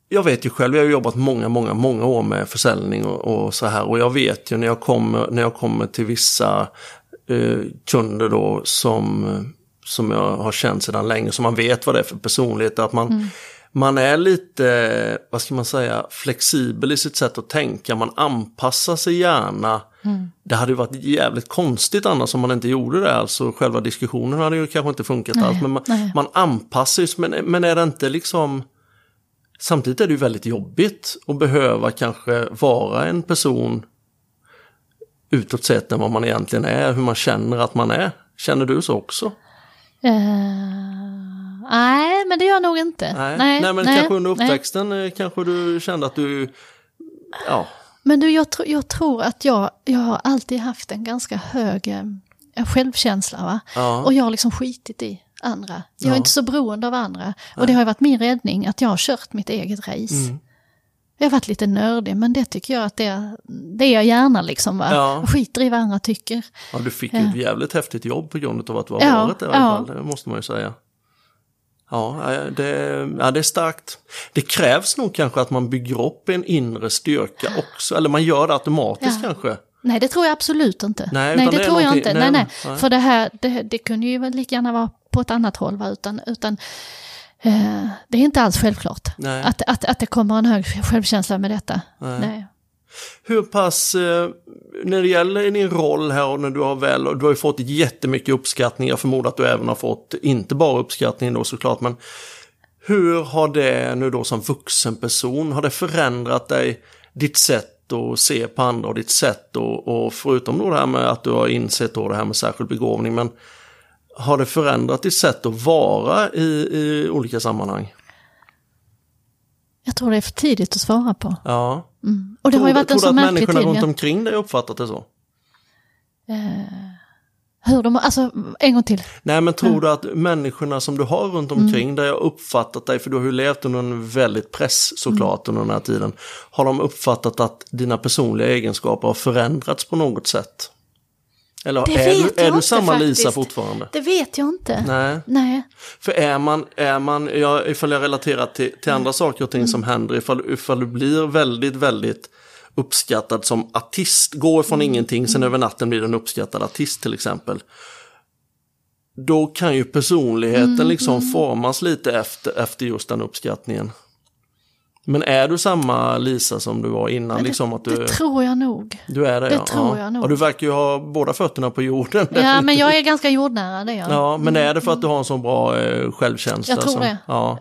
jag vet ju själv, jag har jobbat många, många, många år med försäljning och, och så här. Och jag vet ju när jag kommer, när jag kommer till vissa eh, kunder då som, som jag har känt sedan länge, som man vet vad det är för personlighet, att man, man är lite, vad ska man säga, flexibel i sitt sätt att tänka. Man anpassar sig gärna. Det hade ju varit jävligt konstigt annars om man inte gjorde det. Alltså själva diskussionen hade ju kanske inte funkat Nej, alls. Men man, nej. man anpassar sig. Men, men är det inte liksom... Samtidigt är det ju väldigt jobbigt att behöva kanske vara en person utåt sett än vad man egentligen är. Hur man känner att man är. Känner du så också? Eh, nej, men det gör jag nog inte. Nej, nej, men kanske under nej. uppväxten eh, kanske du kände att du... Ja, Men du, jag, tr- jag tror att jag, jag har alltid haft en ganska hög eh, självkänsla. Va? Ja. Och jag har liksom skitit i andra. Jag Ja. är inte så beroende av andra. Och det har ju varit min räddning att jag har kört mitt eget race. Mm. Jag har varit lite nördig, men det tycker jag att det, det är jag gärna liksom. Va? Ja. Jag skiter i vad andra tycker. ja, du fick ju ett jävligt häftigt jobb på grund av att du har Ja, varit där i alla fall. Det måste man ju säga. Ja, eh, det, ja, det är starkt. Det krävs nog kanske att man bygger upp en inre styrka också. Eller man gör det automatiskt Ja. kanske. Nej, det tror jag absolut inte. Nej, nej det, det tror jag inte. nej, Nej, nej. För det här, det, det kunde ju väl lika gärna vara på ett annat håll, va? utan, utan eh, det är inte alls självklart. Att, att, att det kommer en hög självkänsla med detta. Nej. Hur pass, eh, när det gäller din roll här och när du har väl, och du har ju fått jättemycket uppskattning, jag förmodar att du även har fått, inte bara uppskattning då såklart, men hur har det nu då som vuxen person, har det förändrat dig, ditt sätt att se på andra och ditt sätt och, och förutom då det här med att du har insett då det här med särskild begåvning, men har det förändrat ditt sätt att vara i, i olika sammanhang? Jag tror det är för tidigt att svara på. Ja. Och det har ju varit en tror så du att märklig människorna tid. runt ja. omkring dig uppfattat det så? Hur de, alltså, en gång till. Nej men tror du att människorna som du har runt omkring där har uppfattat dig, för du har ju levt under en väldigt press såklart under den här tiden. Har de uppfattat att dina personliga egenskaper har förändrats på något sätt? Eller Det är, du, är du samma Lisa faktiskt. fortfarande? Det vet jag inte. Nej. Nej. För är man, är man jag, ifall jag relaterar till, till andra saker och ting som händer, ifall, ifall du blir väldigt, väldigt uppskattad som artist, går från ingenting, sen över natten blir du en uppskattad artist till exempel. Då kan ju personligheten liksom formas lite efter, efter just den uppskattningen. Men är du samma Lisa som du var innan? liksom att du, Det tror jag nog. du är det, det ja. tror ja. jag nog. Och du verkar ju ha båda fötterna på jorden. Ja, <laughs> men jag är ganska jordnära, det jag. Ja, men är det för att du har en så bra eh, självkänsla? Jag tror som, det. Ja.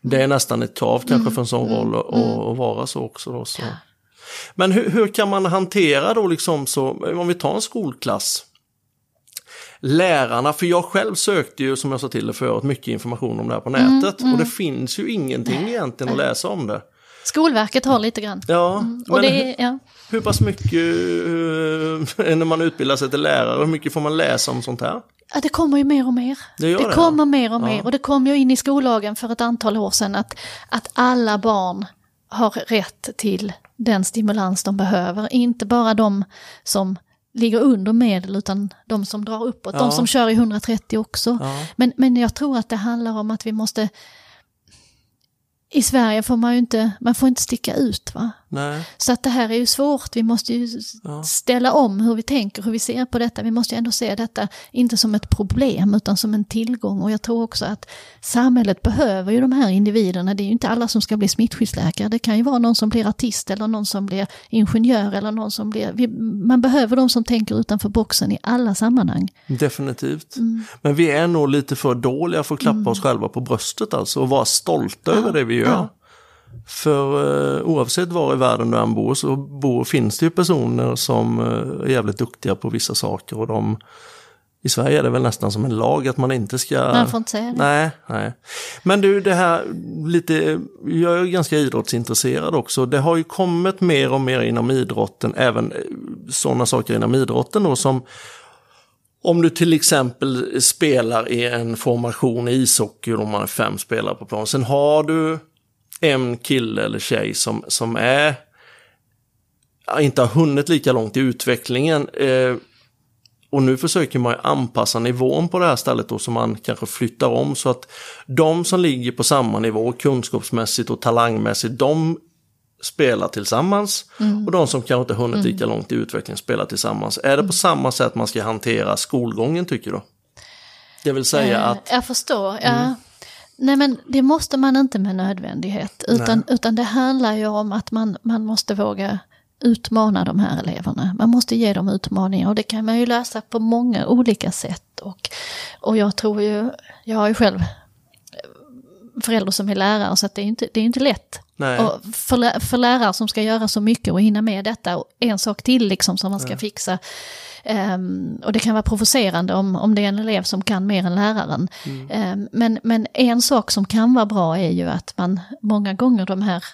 Det är nästan ett krav kanske Mm. för en sån roll att att vara så också. Då, så. Men hur, hur kan man hantera då liksom så, om vi tar en skolklass. Lärarna, för jag själv sökte ju som jag sa till dig förut mycket information om det här på Mm, nätet och det finns ju ingenting egentligen att läsa om det. Skolverket har lite grann. Ja, Mm. Och det hur, ja. hur pass mycket eh, <laughs> när man utbildar sig till lärare, hur mycket får man läsa om sånt här? Ja, det kommer ju mer och mer. Det gör det, kommer ja. mer och mer. Och det kom ju in i skollagen för ett antal år sedan att, att alla barn har rätt till den stimulans de behöver. Inte bara de som ligger under medel utan de som drar uppåt. Ja. De som kör i 130 också. Ja. Men, men jag tror att det handlar om att vi måste... I Sverige får man ju inte, man får inte sticka ut va. Nej. Så att det här är ju svårt, vi måste ju Ja. ställa om hur vi tänker, hur vi ser på detta. Vi måste ju ändå se detta, inte som ett problem, utan som en tillgång. Och jag tror också att samhället behöver ju de här individerna. Det är ju inte alla som ska bli smittskyddsläkare. Det kan ju vara någon som blir artist eller någon som blir ingenjör eller någon som blir... Vi, man behöver de som tänker utanför boxen i alla sammanhang. Definitivt. Mm. Men vi är nog lite för dåliga för att klappa oss själva på bröstet alltså och vara stolta över det vi gör. ja. För eh, oavsett var i världen du än bor så bor, finns det ju personer som eh, är jävligt duktiga på vissa saker och de i Sverige är det väl nästan som en lag att man inte ska... Man får inte säga det. Nej, nej. Men du, det här lite, jag är ganska idrottsintresserad också. Det har ju kommit mer och mer inom idrotten, även sådana saker inom idrotten då som om du till exempel spelar i en formation i ishockey och man är fem spelare på plan. Sen har du en kille eller tjej som, som är inte har hunnit lika långt i utvecklingen. Eh, och nu försöker man anpassa nivån på det här stället då så man kanske flyttar om så att de som ligger på samma nivå kunskapsmässigt och talangmässigt, de spelar tillsammans och de som kanske inte hunnit lika långt i utvecklingen spelar tillsammans. Är det på samma sätt man ska hantera skolgången tycker du? Det vill säga Eh, att, Jag förstår. Ja. Nej men det måste man inte med nödvändighet. Utan, utan det handlar ju om att man, man måste våga utmana de här eleverna. Man måste ge dem utmaningar och det kan man ju lösa på många olika sätt. Och, och jag tror ju, jag har ju själv förälder som är lärare så att det är inte, det är inte lätt. Nej. Och för, för lärare som ska göra så mycket och hinna med detta och en sak till liksom som man ska fixa. Ehm, och det kan vara provocerande om, om det är en elev som kan mer än läraren. Ehm, men, men en sak som kan vara bra är ju att man många gånger de här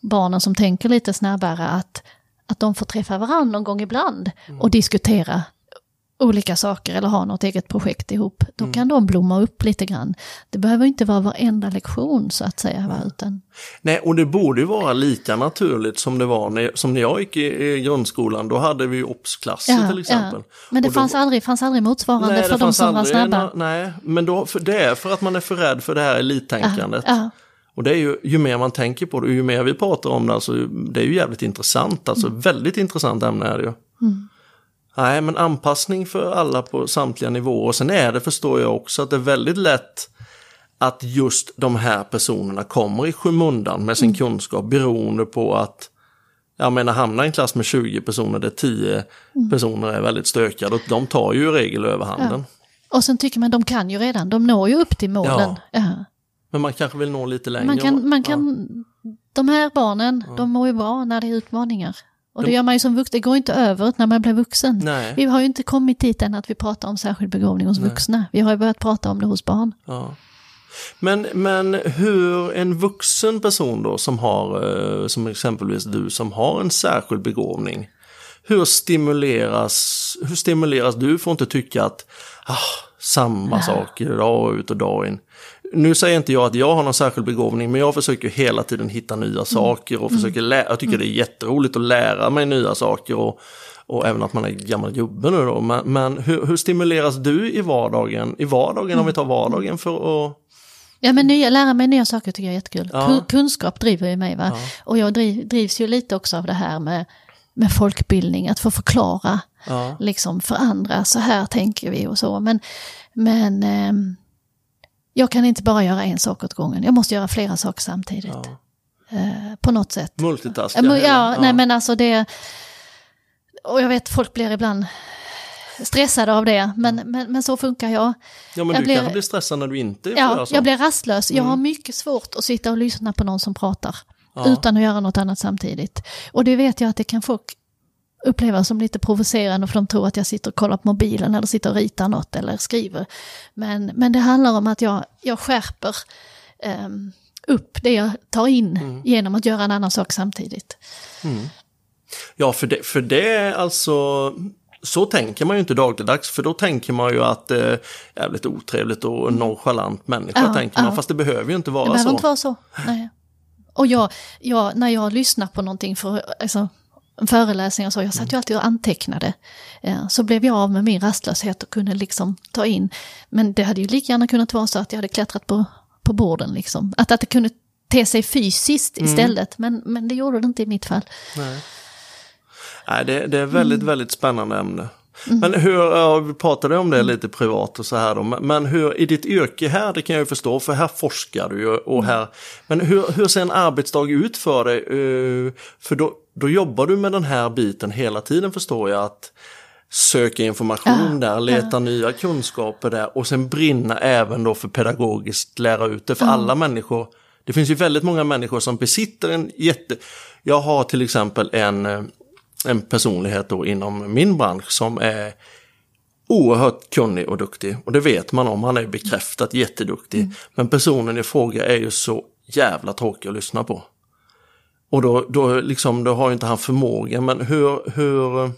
barnen som tänker lite snabbare att, att de får träffa varandra någon gång ibland och diskutera olika saker eller ha något eget projekt ihop. Då kan de blomma upp lite grann. Det behöver inte vara varenda lektion så att säga. Va? Utan, Nej, och det borde ju vara lika naturligt som det var när, som när jag gick i, i grundskolan. Då hade vi ju obsklasser till exempel. Men det Och då- fanns, aldrig, fanns aldrig motsvarande Nej, för de som var aldrig snabba. nå- nej, men då, för det är för att man är för rädd för det här elittänkandet. Ja, Och det är ju, ju mer man tänker på det, ju mer vi pratar om det, alltså, det är ju jävligt intressant, alltså Mm. väldigt intressant ämne är det ju. Nej, men anpassning för alla på samtliga nivåer. Och sen är det, förstår jag också, att det är väldigt lätt att just de här personerna kommer i skymundan med sin kunskap beroende på att jag menar hamna i en klass med 20 personer där 10 personer är väldigt stökade och de tar ju i regel överhanden. Och sen tycker man de kan ju redan, de når ju upp till målen. Ja. Men man kanske vill nå lite längre. Man kan, man kan, De här barnen, de mår ju bra när det är utmaningar. Och det gör man ju som vuxen, det går inte över när man blir vuxen. Nej. Vi har ju inte kommit dit än att vi pratar om särskild begåvning hos vuxna. Vi har ju börjat prata om det hos barn. Ja. Men, men hur en vuxen person då som har, eh, som exempelvis du som har en särskild begåvning. Hur stimuleras, hur stimuleras du för att inte tycka att ah, samma saker dag ut och dag in. Nu säger inte jag att jag har någon särskild begåvning men jag försöker hela tiden hitta nya saker och försöker lära. Jag tycker det är jätteroligt att lära mig nya saker och, och även att man är gammal gubbe nu då. Men, men hur, hur stimuleras du i vardagen, i vardagen om vi tar vardagen för att Ja men nya, lära mig nya saker tycker jag är jättekul. Ja. Kun- Kunskap driver ju mig va. Och jag driv, drivs ju lite också av det här med, med folkbildning, att få förklara Ja. liksom för andra, så här tänker vi och så. Men, men ehm, jag kan inte bara göra en sak åt gången, jag måste göra flera saker samtidigt. Eh, på något sätt. multitaska? Ja, ja, nej men alltså det... Och jag vet folk blir ibland stressade av det, men, men, men så funkar jag. ja men jag du blir- kanske blir stressad när du inte får Ja, jag blir rastlös. Jag Mm. har mycket svårt att sitta och lyssna på någon som pratar utan att göra något annat samtidigt. Och det vet jag att det kan folk uppleva som lite provocerande för de tror att jag sitter och kollar på mobilen eller sitter och ritar något eller skriver. Men, men det handlar om att jag, jag skärper ehm, upp det jag tar in Mm. genom att göra en annan sak samtidigt. Ja, för det, för det är alltså... Så tänker man ju inte dagligdags, för då tänker man ju att det är jävligt otrevligt och nonchalant människa, Ja, tänker man. ja. Fast det behöver ju inte Det vara behöver så. inte vara så. Nej. Och jag, jag, när jag lyssnar på någonting för alltså, en föreläsning och så, jag satt ju alltid och antecknade. Eh, Så blev jag av med min rastlöshet och kunde liksom ta in. Men det hade ju lika gärna kunnat vara så att jag hade klättrat på, på borden liksom. Att, att det kunde te sig fysiskt Mm. istället, men, men det gjorde det inte i mitt fall. Nej, det, det är väldigt, Mm. väldigt spännande ämne. Men hur, ja, vi pratade om det lite privat och så här då, men hur, i ditt yrke här, det kan jag ju förstå, för här forskar du ju och här, men hur, hur ser en arbetsdag ut för dig? Eh, För då, då jobbar du med den här biten hela tiden förstår jag, att söka information där, leta nya kunskaper där och sen brinna även då för pedagogiskt lära ut det för alla människor. Det finns ju väldigt många människor som besitter en jätte... Jag har till exempel en, eh, en personlighet då inom min bransch som är oerhört kunnig och duktig. Och det vet man om, han är bekräftat jätteduktig. Men personen i fråga är ju så jävla tråkig att lyssna på. Och då, då, liksom, då har ju inte han förmåga, men hur, hur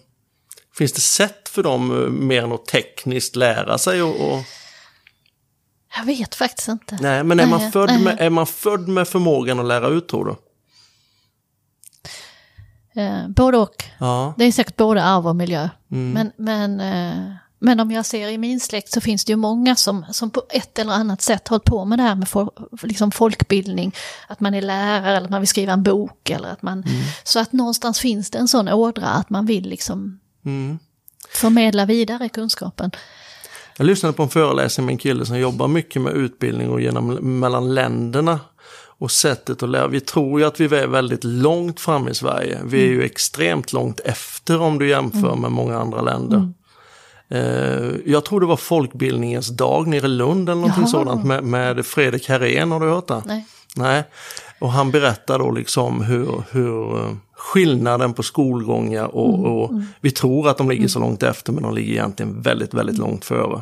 finns det sätt för dem eh, mer än att tekniskt lära sig? Och, och... Jag vet faktiskt inte. Nej, men är man, Nej, född nej. med, är man född med förmågan att lära ut tror du? Eh, både och. Ja. Det är säkert både arv och miljö. Mm. Men, men, eh, men om jag ser i min släkt så finns det ju många som, som på ett eller annat sätt hållit på med det här med fol, liksom folkbildning. Att man är lärare eller att man vill skriva en bok. Eller att man, Mm. Så att någonstans finns det en sån ådra att man vill liksom Mm. förmedla vidare kunskapen. Jag lyssnade på en föreläsning med en kille som jobbar mycket med utbildning och genom, mellan länderna och sättet att lära. Vi tror ju att vi är väldigt långt fram i Sverige. Vi är ju extremt långt efter om du jämför med många andra länder. Eh, Jag tror det var folkbildningens dag nere i Lund eller någonting Jaha. sådant med, med Fredrik Herrén, har du hört det? Nej. Nej. Och han berättar då liksom hur, hur eh, skillnaden på skolgångar och, och vi tror att de ligger så långt efter men de ligger egentligen väldigt, väldigt långt före.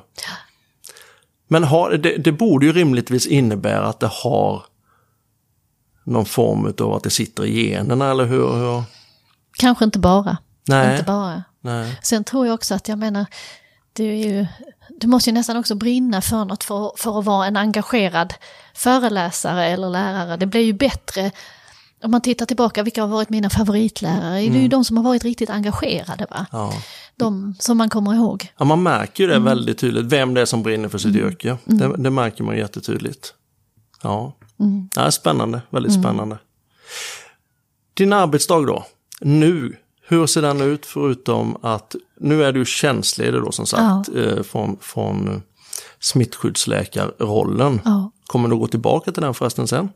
Men har, det, det borde ju rimligtvis innebära att det har någon form av att det sitter i generna eller hur? hur? Kanske inte bara. Nej. Inte bara. Nej. Sen tror jag också att jag menar, det är ju, du måste ju nästan också brinna för något för, för att vara en engagerad föreläsare eller lärare. Det blir ju bättre om man tittar tillbaka, vilka har varit mina favoritlärare? Det är ju de som har varit riktigt engagerade. Va? Ja. De som man kommer ihåg. Ja, man märker ju det väldigt tydligt, vem det är som brinner för sitt yrke. Det, det märker man jättetydligt. Ja, ja spännande, väldigt spännande. Din arbetsdag då, nu, hur ser den ut förutom att nu är du tjänstledig då som sagt eh, från, från smittskyddsläkarrollen. Ja. Kommer du gå tillbaka till den förresten sen?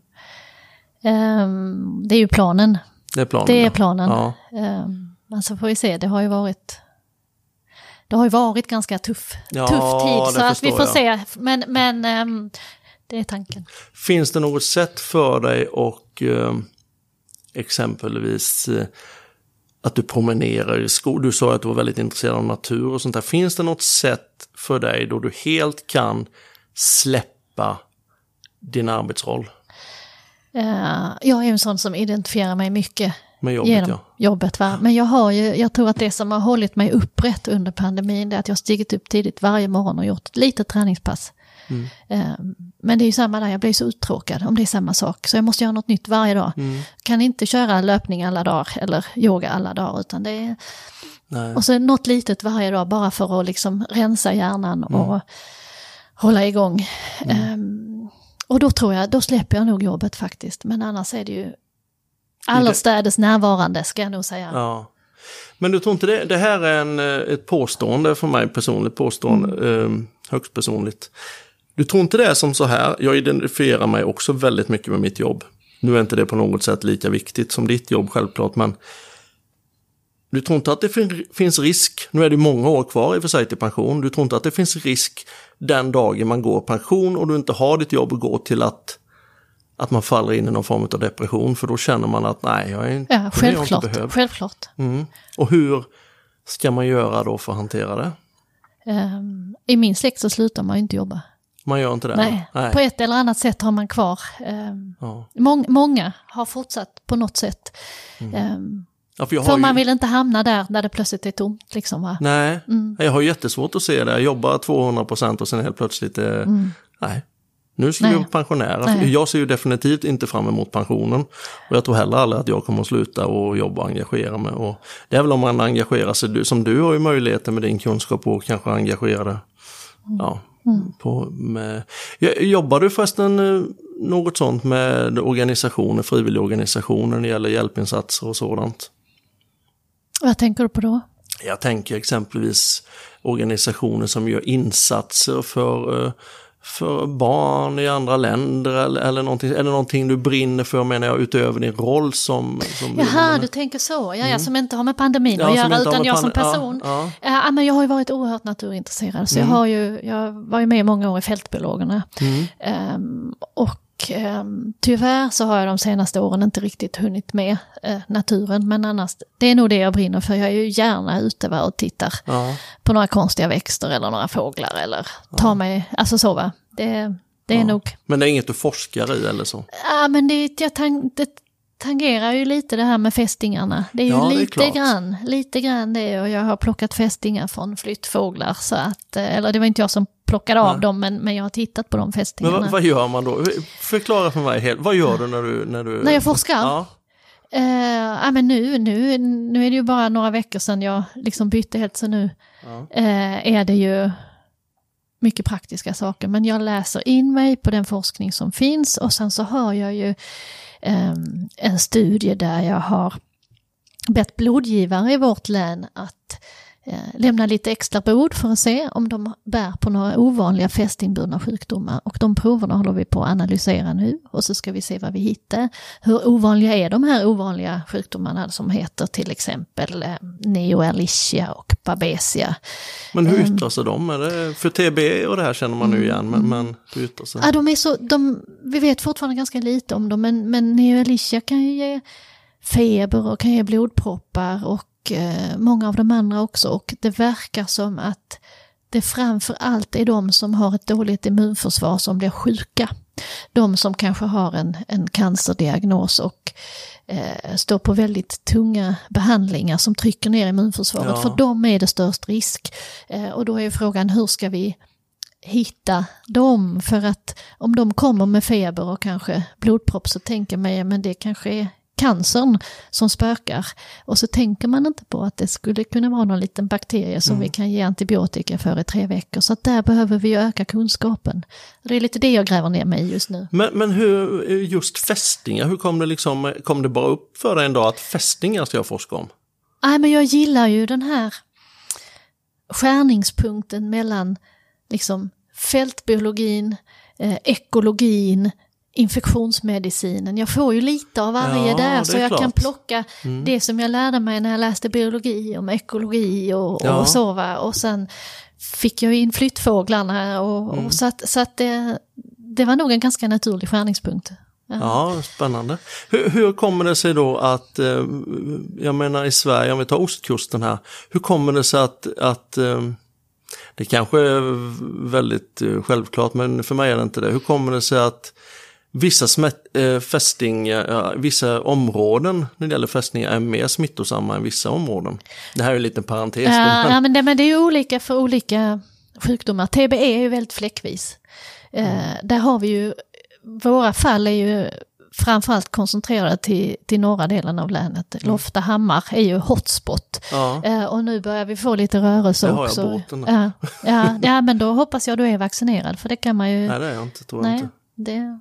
Ehm, det är ju planen. Det är planen. Det är ja. planen. Ja. Ehm, men så får vi se, det har ju varit det har ju varit ganska tuff, Ja, tuff tid, så att vi får jag. se. Men, men ehm, det är tanken. Finns det något sätt för dig och eh, exempelvis eh, att du promenerar i skog? Du sa att du var väldigt intresserad av natur och sånt där. Finns det något sätt för dig då du helt kan släppa din arbetsroll Eh, jag är en sån som identifierar mig mycket med jobbet? genom Ja. jobbet. Va? Men jag, har ju, jag tror att det som har hållit mig upprätt under pandemin är att jag stigit upp tidigt varje morgon och gjort ett litet träningspass. Mm. Eh, Men det är ju samma där, jag blir så uttråkad om det är samma sak. Så jag måste göra något nytt varje dag. Mm. Kan inte köra löpning alla dagar eller yoga alla dagar. Utan det är, Nej. och så något litet varje dag bara för att liksom rensa hjärnan Mm. och hålla igång. Ehm, och då tror jag, då släpper jag nog jobbet faktiskt. Men annars är det ju allestädes närvarande ska jag nog säga. Ja. Men du tror inte det, det här är en, eh, ett påstående för mig personligt, påstående, eh, högst personligt. Du tror inte det är som så här, jag identifierar mig också väldigt mycket med mitt jobb. Nu är inte det på något sätt lika viktigt som ditt jobb självklart, men du tror inte att det fin finns risk, nu är det många år kvar i och för sig till pension, du tror inte att det finns risk den dagen man går pension och du inte har ditt jobb att gå till att, att man faller in i någon form av depression, för då känner man att nej, jag är inte, Ja, är jag inte självklart. behövd. självklart. Mm. Och hur ska man göra då för att hantera det? Ehm, I min släkt så slutar man ju inte jobba. Man gör inte det? Nej. Nej. På ett eller annat sätt har man kvar. ehm, Ja. mång- många har fortsatt på något sätt. Mm. Ehm, Ja, för för man ju... vill inte hamna där när det plötsligt är tomt. Liksom, va? Nej, Mm. jag har jättesvårt att se det. Jag jobbar 200 procent och sen helt plötsligt, eh, nej. Nu ska Mm. Nej. vi pensionära. Nej. Jag ser ju definitivt inte fram emot pensionen. Och jag tror heller aldrig att jag kommer att sluta och jobba och engagera mig. Och det är väl om man engagerar sig, som du har ju möjligheten med din kunskap och kanske engagera dig. Ja, på, med, jobbar du förresten eh, något sånt med organisationer, frivilligorganisationer när det gäller hjälpinsatser och sådant? Vad tänker du på då? Jag tänker exempelvis organisationer som gör insatser för, eh, för barn i andra länder eller, eller någonting. Det någonting du brinner för menar jag utöver din roll som... som Jaha, du tänker så. Ja, ja, som inte har med pandemin att Mm. Ja, som göra, utan jag som person. ja. Ja, ja, men jag har ju varit oerhört naturintresserad, så jag, har ju, jag var ju med många år i Fältbiologerna. Mm. Ehm, och ehm, tyvärr så har jag de senaste åren inte riktigt hunnit med eh, naturen, men annars, det är nog det jag brinner för. Jag är ju gärna ute va, och tittar Ja, på några konstiga växter eller några fåglar eller tar mig, alltså så va. Det, det är ja. nog Men det är inget du forskar i eller så? Ja, men det, jag tang, det tangerar ju lite det här med fästingarna. Det är ju Ja, är lite klart. grann, lite grann det och jag har plockat fästingar från flyttfåglar så att, eh, eller det var inte jag som plockade av Nej. dem men, men jag har tittat på de Men fästingarna. vad, vad gör man då? Förklara för mig. Vad gör du när du... När, du, När jag forskar? Ja, Eh, ja, men nu, nu, nu är det ju bara några veckor sedan jag liksom bytte helt så nu Ja. eh, är det ju mycket praktiska saker. Men jag läser in mig på den forskning som finns och sen så har jag ju Ehm, en studie där jag har bett blodgivare i vårt län att lämna lite extra blod för att se om de bär på några ovanliga fästingburna sjukdomar. Och de proverna håller vi på att analysera nu och så ska vi se vad vi hittar. Hur ovanliga är de här ovanliga sjukdomarna som heter till exempel eh, Neoerlichia och Babesia. Men hur Ehm. yttrar sig de? Är det, för TB och det här känner man nu igen, men, men hur yttrar sig? Ja, de är så, de, vi vet fortfarande ganska lite om dem, men, men Neoerlichia kan ju ge feber och kan ge blodproppar och eh, många av de andra också. Och det verkar som att det framför allt är de som har ett dåligt immunförsvar som blir sjuka. De som kanske har en, en cancerdiagnos och eh, står på väldigt tunga behandlingar som trycker ner immunförsvaret. Ja. För dem är det störst risk. Eh, och då är frågan hur ska vi hitta dem? För att om de kommer med feber och kanske blodpropp så tänker man men det kanske är cancern som spökar. Och så tänker man inte på att det skulle kunna vara någon liten bakterie som vi kan ge antibiotika för i tre veckor. Så att där behöver vi öka kunskapen. Det är lite det jag gräver ner mig i just nu. Men, men hur, just fästingar, hur kom det liksom, kom det bara upp för dig en dag att fästingar ska jag forska om? Nej, men jag gillar ju den här skärningspunkten mellan liksom fältbiologin, eh, ekologin, infektionsmedicinen. Jag får ju lite av varje Ja, där så jag klart. kan plocka Mm. det som jag lärde mig när jag läste biologi om ekologi och, Ja. och så va. Och sen fick jag in flyttfåglarna och, Mm. och så att, så att det, det var nog en ganska naturlig skärningspunkt. Ja, spännande. Hur, hur kommer det sig då att, eh, jag menar i Sverige, om vi tar ostkusten här, hur kommer det sig att, att eh, det kanske är väldigt eh, självklart, men för mig är det inte det. Hur kommer det sig att vissa smätt, eh, fästing, ja, vissa områden när det gäller fästningar är mer smittosamma än vissa områden? Det här är en liten parentes. Ja, men- ja men, det, men det är ju olika för olika sjukdomar. TBE är ju väldigt fläckvis. Eh, där har vi ju, våra fall är ju framförallt koncentrerade till, till norra delen av länet. Loftahammar är ju hotspot. ja. Eh, och nu börjar vi få lite rörelse Det har jag också. båten där. ja, ja, ja, men då hoppas jag du är vaccinerad för det kan man ju... Nej, det är jag inte, tror jag nej, inte. det,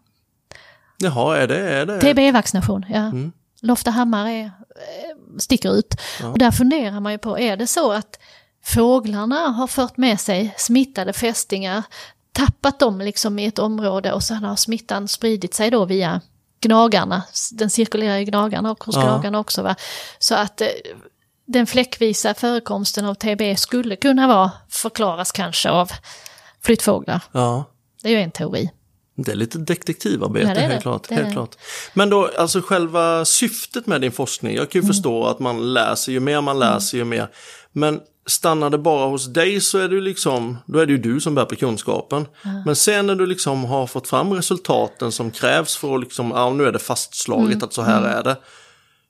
Jaha, är det? Är det? TBE-vaccination, ja. Mm. Loftahammar är, eh, sticker ut. Ja. Och där funderar man ju på, är det så att fåglarna har fört med sig smittade fästingar, tappat dem liksom i ett område och sen har smittan spridit sig då via gnagarna, den cirkulerar i gnagarna och hos Ja. gnagarna också. Va? Så att eh, den fläckvisa förekomsten av TBE skulle kunna vara, förklaras kanske av flyttfåglar. Ja. Det är ju en teori. Det är lite detektivarbete, Ja, det är helt, klart, Det helt klart. Men då, alltså själva syftet med din forskning, jag Mm. kan ju förstå att man läser, ju mer man läser ju mer. Men stannar det bara hos dig så är det ju liksom, då är det ju du som bär på kunskapen. Men sen när du liksom har fått fram resultaten som krävs för att liksom, ja nu är det fastslaget Mm. att så här är det.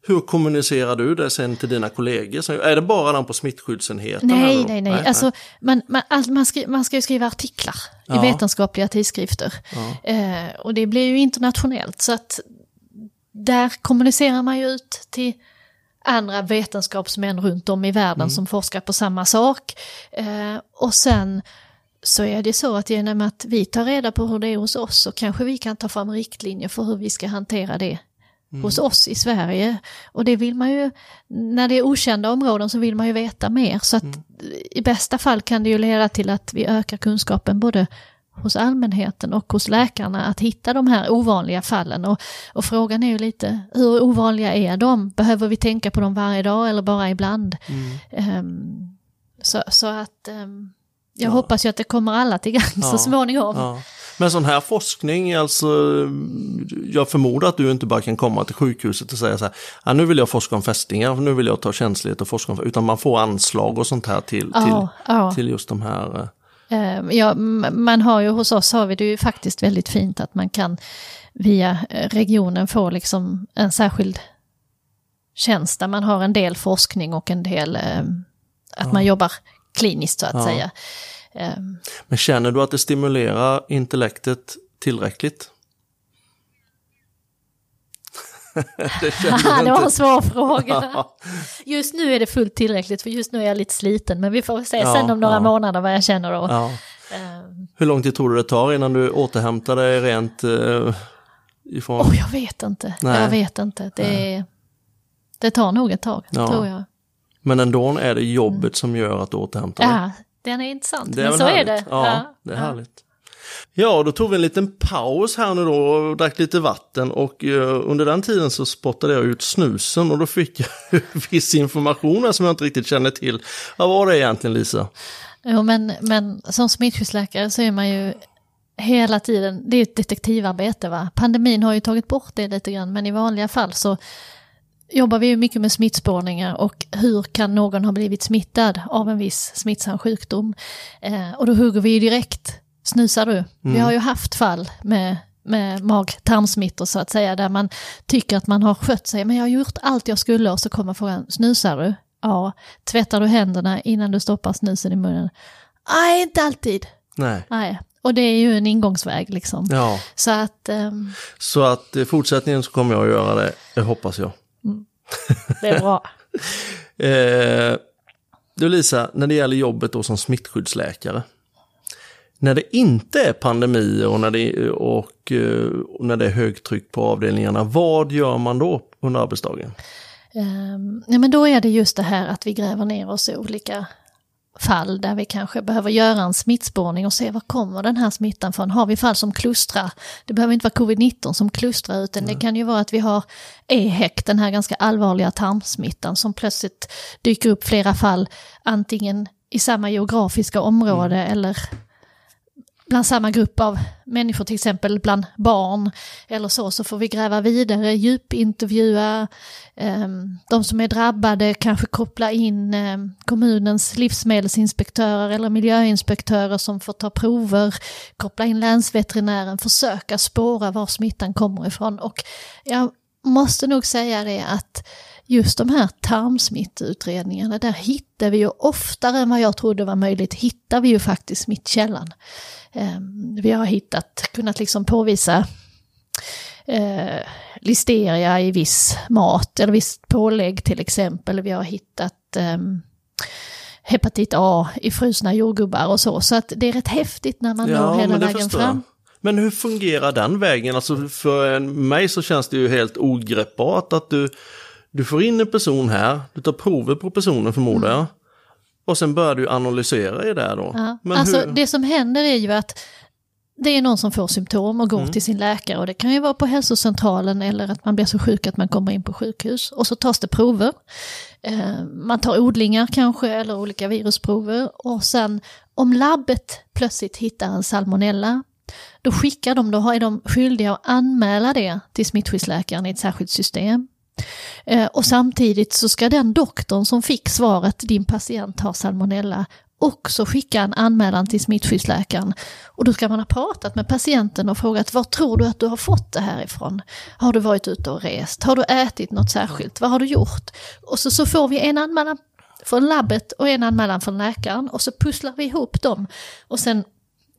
Hur kommunicerar du det sen till dina kollegor? Är det bara den på smittskyddsenheten? Nej, eller? nej, nej. Alltså, man, man, man, skri, man ska ju skriva artiklar Ja. i vetenskapliga tidskrifter. Ja. Eh, och det blir ju internationellt. Så att där kommunicerar man ju ut till andra vetenskapsmän runt om i världen Mm. som forskar på samma sak. Eh, och sen så är det så att genom att vi tar reda på hur det är hos oss så kanske vi kan ta fram riktlinjer för hur vi ska hantera det hos oss i Sverige. Och det vill man ju, när det är okända områden så vill man ju veta mer. Så att i bästa fall kan det ju leda till att vi ökar kunskapen både hos allmänheten och hos läkarna att hitta de här ovanliga fallen. Och, och frågan är ju lite, hur ovanliga är de? Behöver vi tänka på dem varje dag eller bara ibland? Ehm, så, så att ehm, jag Ja. hoppas ju att det kommer alla till gagn Ja. så småningom. Ja. Men sån här forskning, alltså, jag förmodar att du inte bara kan komma till sjukhuset och säga så här, ah, nu vill jag forska om fästingar, nu vill jag ta känslighet och forska om, utan man får anslag och sånt här till, till, ja. till just de här. eh, Eh, Ja, man har ju hos oss har vi det ju faktiskt väldigt fint att man kan via eh, regionen få liksom en särskild tjänst där man har en del forskning och en del att man jobbar kliniskt så att Ja. säga. Eh, Men känner du att det stimulerar intellektet tillräckligt? <laughs> det <laughs> det var en svår fråga. <laughs> Just nu är det fullt tillräckligt för just nu är jag lite sliten men vi får se Ja, sen om några ja. månader vad jag känner då. Ja. Eh, Hur lång tid tror du det tar innan du återhämtar dig rent eh, ifrån? Åh, jag vet inte. Nej. Jag vet inte. Det, det tar nog ett tag, tror jag. Men ändå är det jobbet som gör att du återhämtar dig. Ja, den är intressant. Det är Men så härligt. är det. Ja, det är härligt. Ja, då tog vi en liten paus här nu då och drack lite vatten och eh, under den tiden så spottade jag ut snusen och då fick jag <laughs> viss information här som jag inte riktigt känner till. Vad var det egentligen Lisa? Jo, men, men som smittskyddsläkare så är man ju hela tiden, det är ett detektivarbete va. Pandemin har ju tagit bort det lite grann, men i vanliga fall så jobbar vi ju mycket med smittspårningar och hur kan någon ha blivit smittad av en viss smittsam sjukdom. Eh, och då hugger vi ju direkt, snusar du? Vi har ju haft fall med med mag-tarmsmittor så att säga, där man tycker att man har skött sig, men jag har gjort allt jag skulle och så kommer frågan, snusar du? Ja. Tvättar du händerna innan du stoppar snusen i munnen? Nej, inte alltid. Nej. Nej. Och det är ju en ingångsväg liksom. Ja, Så att ehm, så att i fortsättningen så kommer jag att göra det hoppas jag. Det är bra. <laughs> Eh, du Lisa, när det gäller jobbet då som smittskyddsläkare. När det inte är pandemi och när det, och, eh, och när det är högtryck på avdelningarna, vad gör man då under arbetsdagen? Um, ja, men då är det just det här att vi gräver ner oss i olika fall där vi kanske behöver göra en smittspårning och se var kommer den här smittan från. Har vi fall som klustrar, det behöver inte vara covid-19 som klustrar utan det kan ju vara att vi har EHEC, den här ganska allvarliga tarmsmittan som plötsligt dyker upp flera fall, antingen i samma geografiska område eller bland samma grupp av människor, till exempel bland barn eller så, så får vi gräva vidare, djupintervjua eh, de som är drabbade, kanske koppla in eh, kommunens livsmedelsinspektörer eller miljöinspektörer som får ta prover, koppla in länsveterinären, försöka spåra var smittan kommer ifrån. Och jag måste nog säga det att just de här tarmsmittutredningarna, där hittar vi ju oftare än vad jag trodde var möjligt, hittar vi ju faktiskt smittkällan. Eh, Vi har hittat, kunnat liksom påvisa eh, listeria i viss mat eller visst pålägg till exempel. Vi har hittat eh, hepatit A i frusna jordgubbar och så. Så att det är rätt häftigt när man når hela vägen fram. Men hur fungerar den vägen? Alltså för mig så känns det ju helt ogreppbart att du, du får in en person här, du tar prover på personen förmodar jag. Och sen börjar du analysera i det då. Ja. Men alltså hur, det som händer är ju att det är någon som får symptom och går Mm. till sin läkare och det kan ju vara på hälsocentralen eller att man blir så sjuk att man kommer in på sjukhus och så tas det prover. Eh, man tar odlingar kanske eller olika virusprover och sen om labbet plötsligt hittar en salmonella då skickar de, då är de skyldiga att anmäla det till smittskyddsläkaren i ett särskilt system. Eh, och samtidigt så ska den doktorn som fick svaret din patient har salmonella också skicka en anmälan till smittskyddsläkaren. Och då ska man ha pratat med patienten och frågat var tror du att du har fått det här ifrån? Har du varit ute och rest? Har du ätit något särskilt? Vad har du gjort? Och så, så får vi en anmälan från labbet och en anmälan från läkaren och så pusslar vi ihop dem. Och sen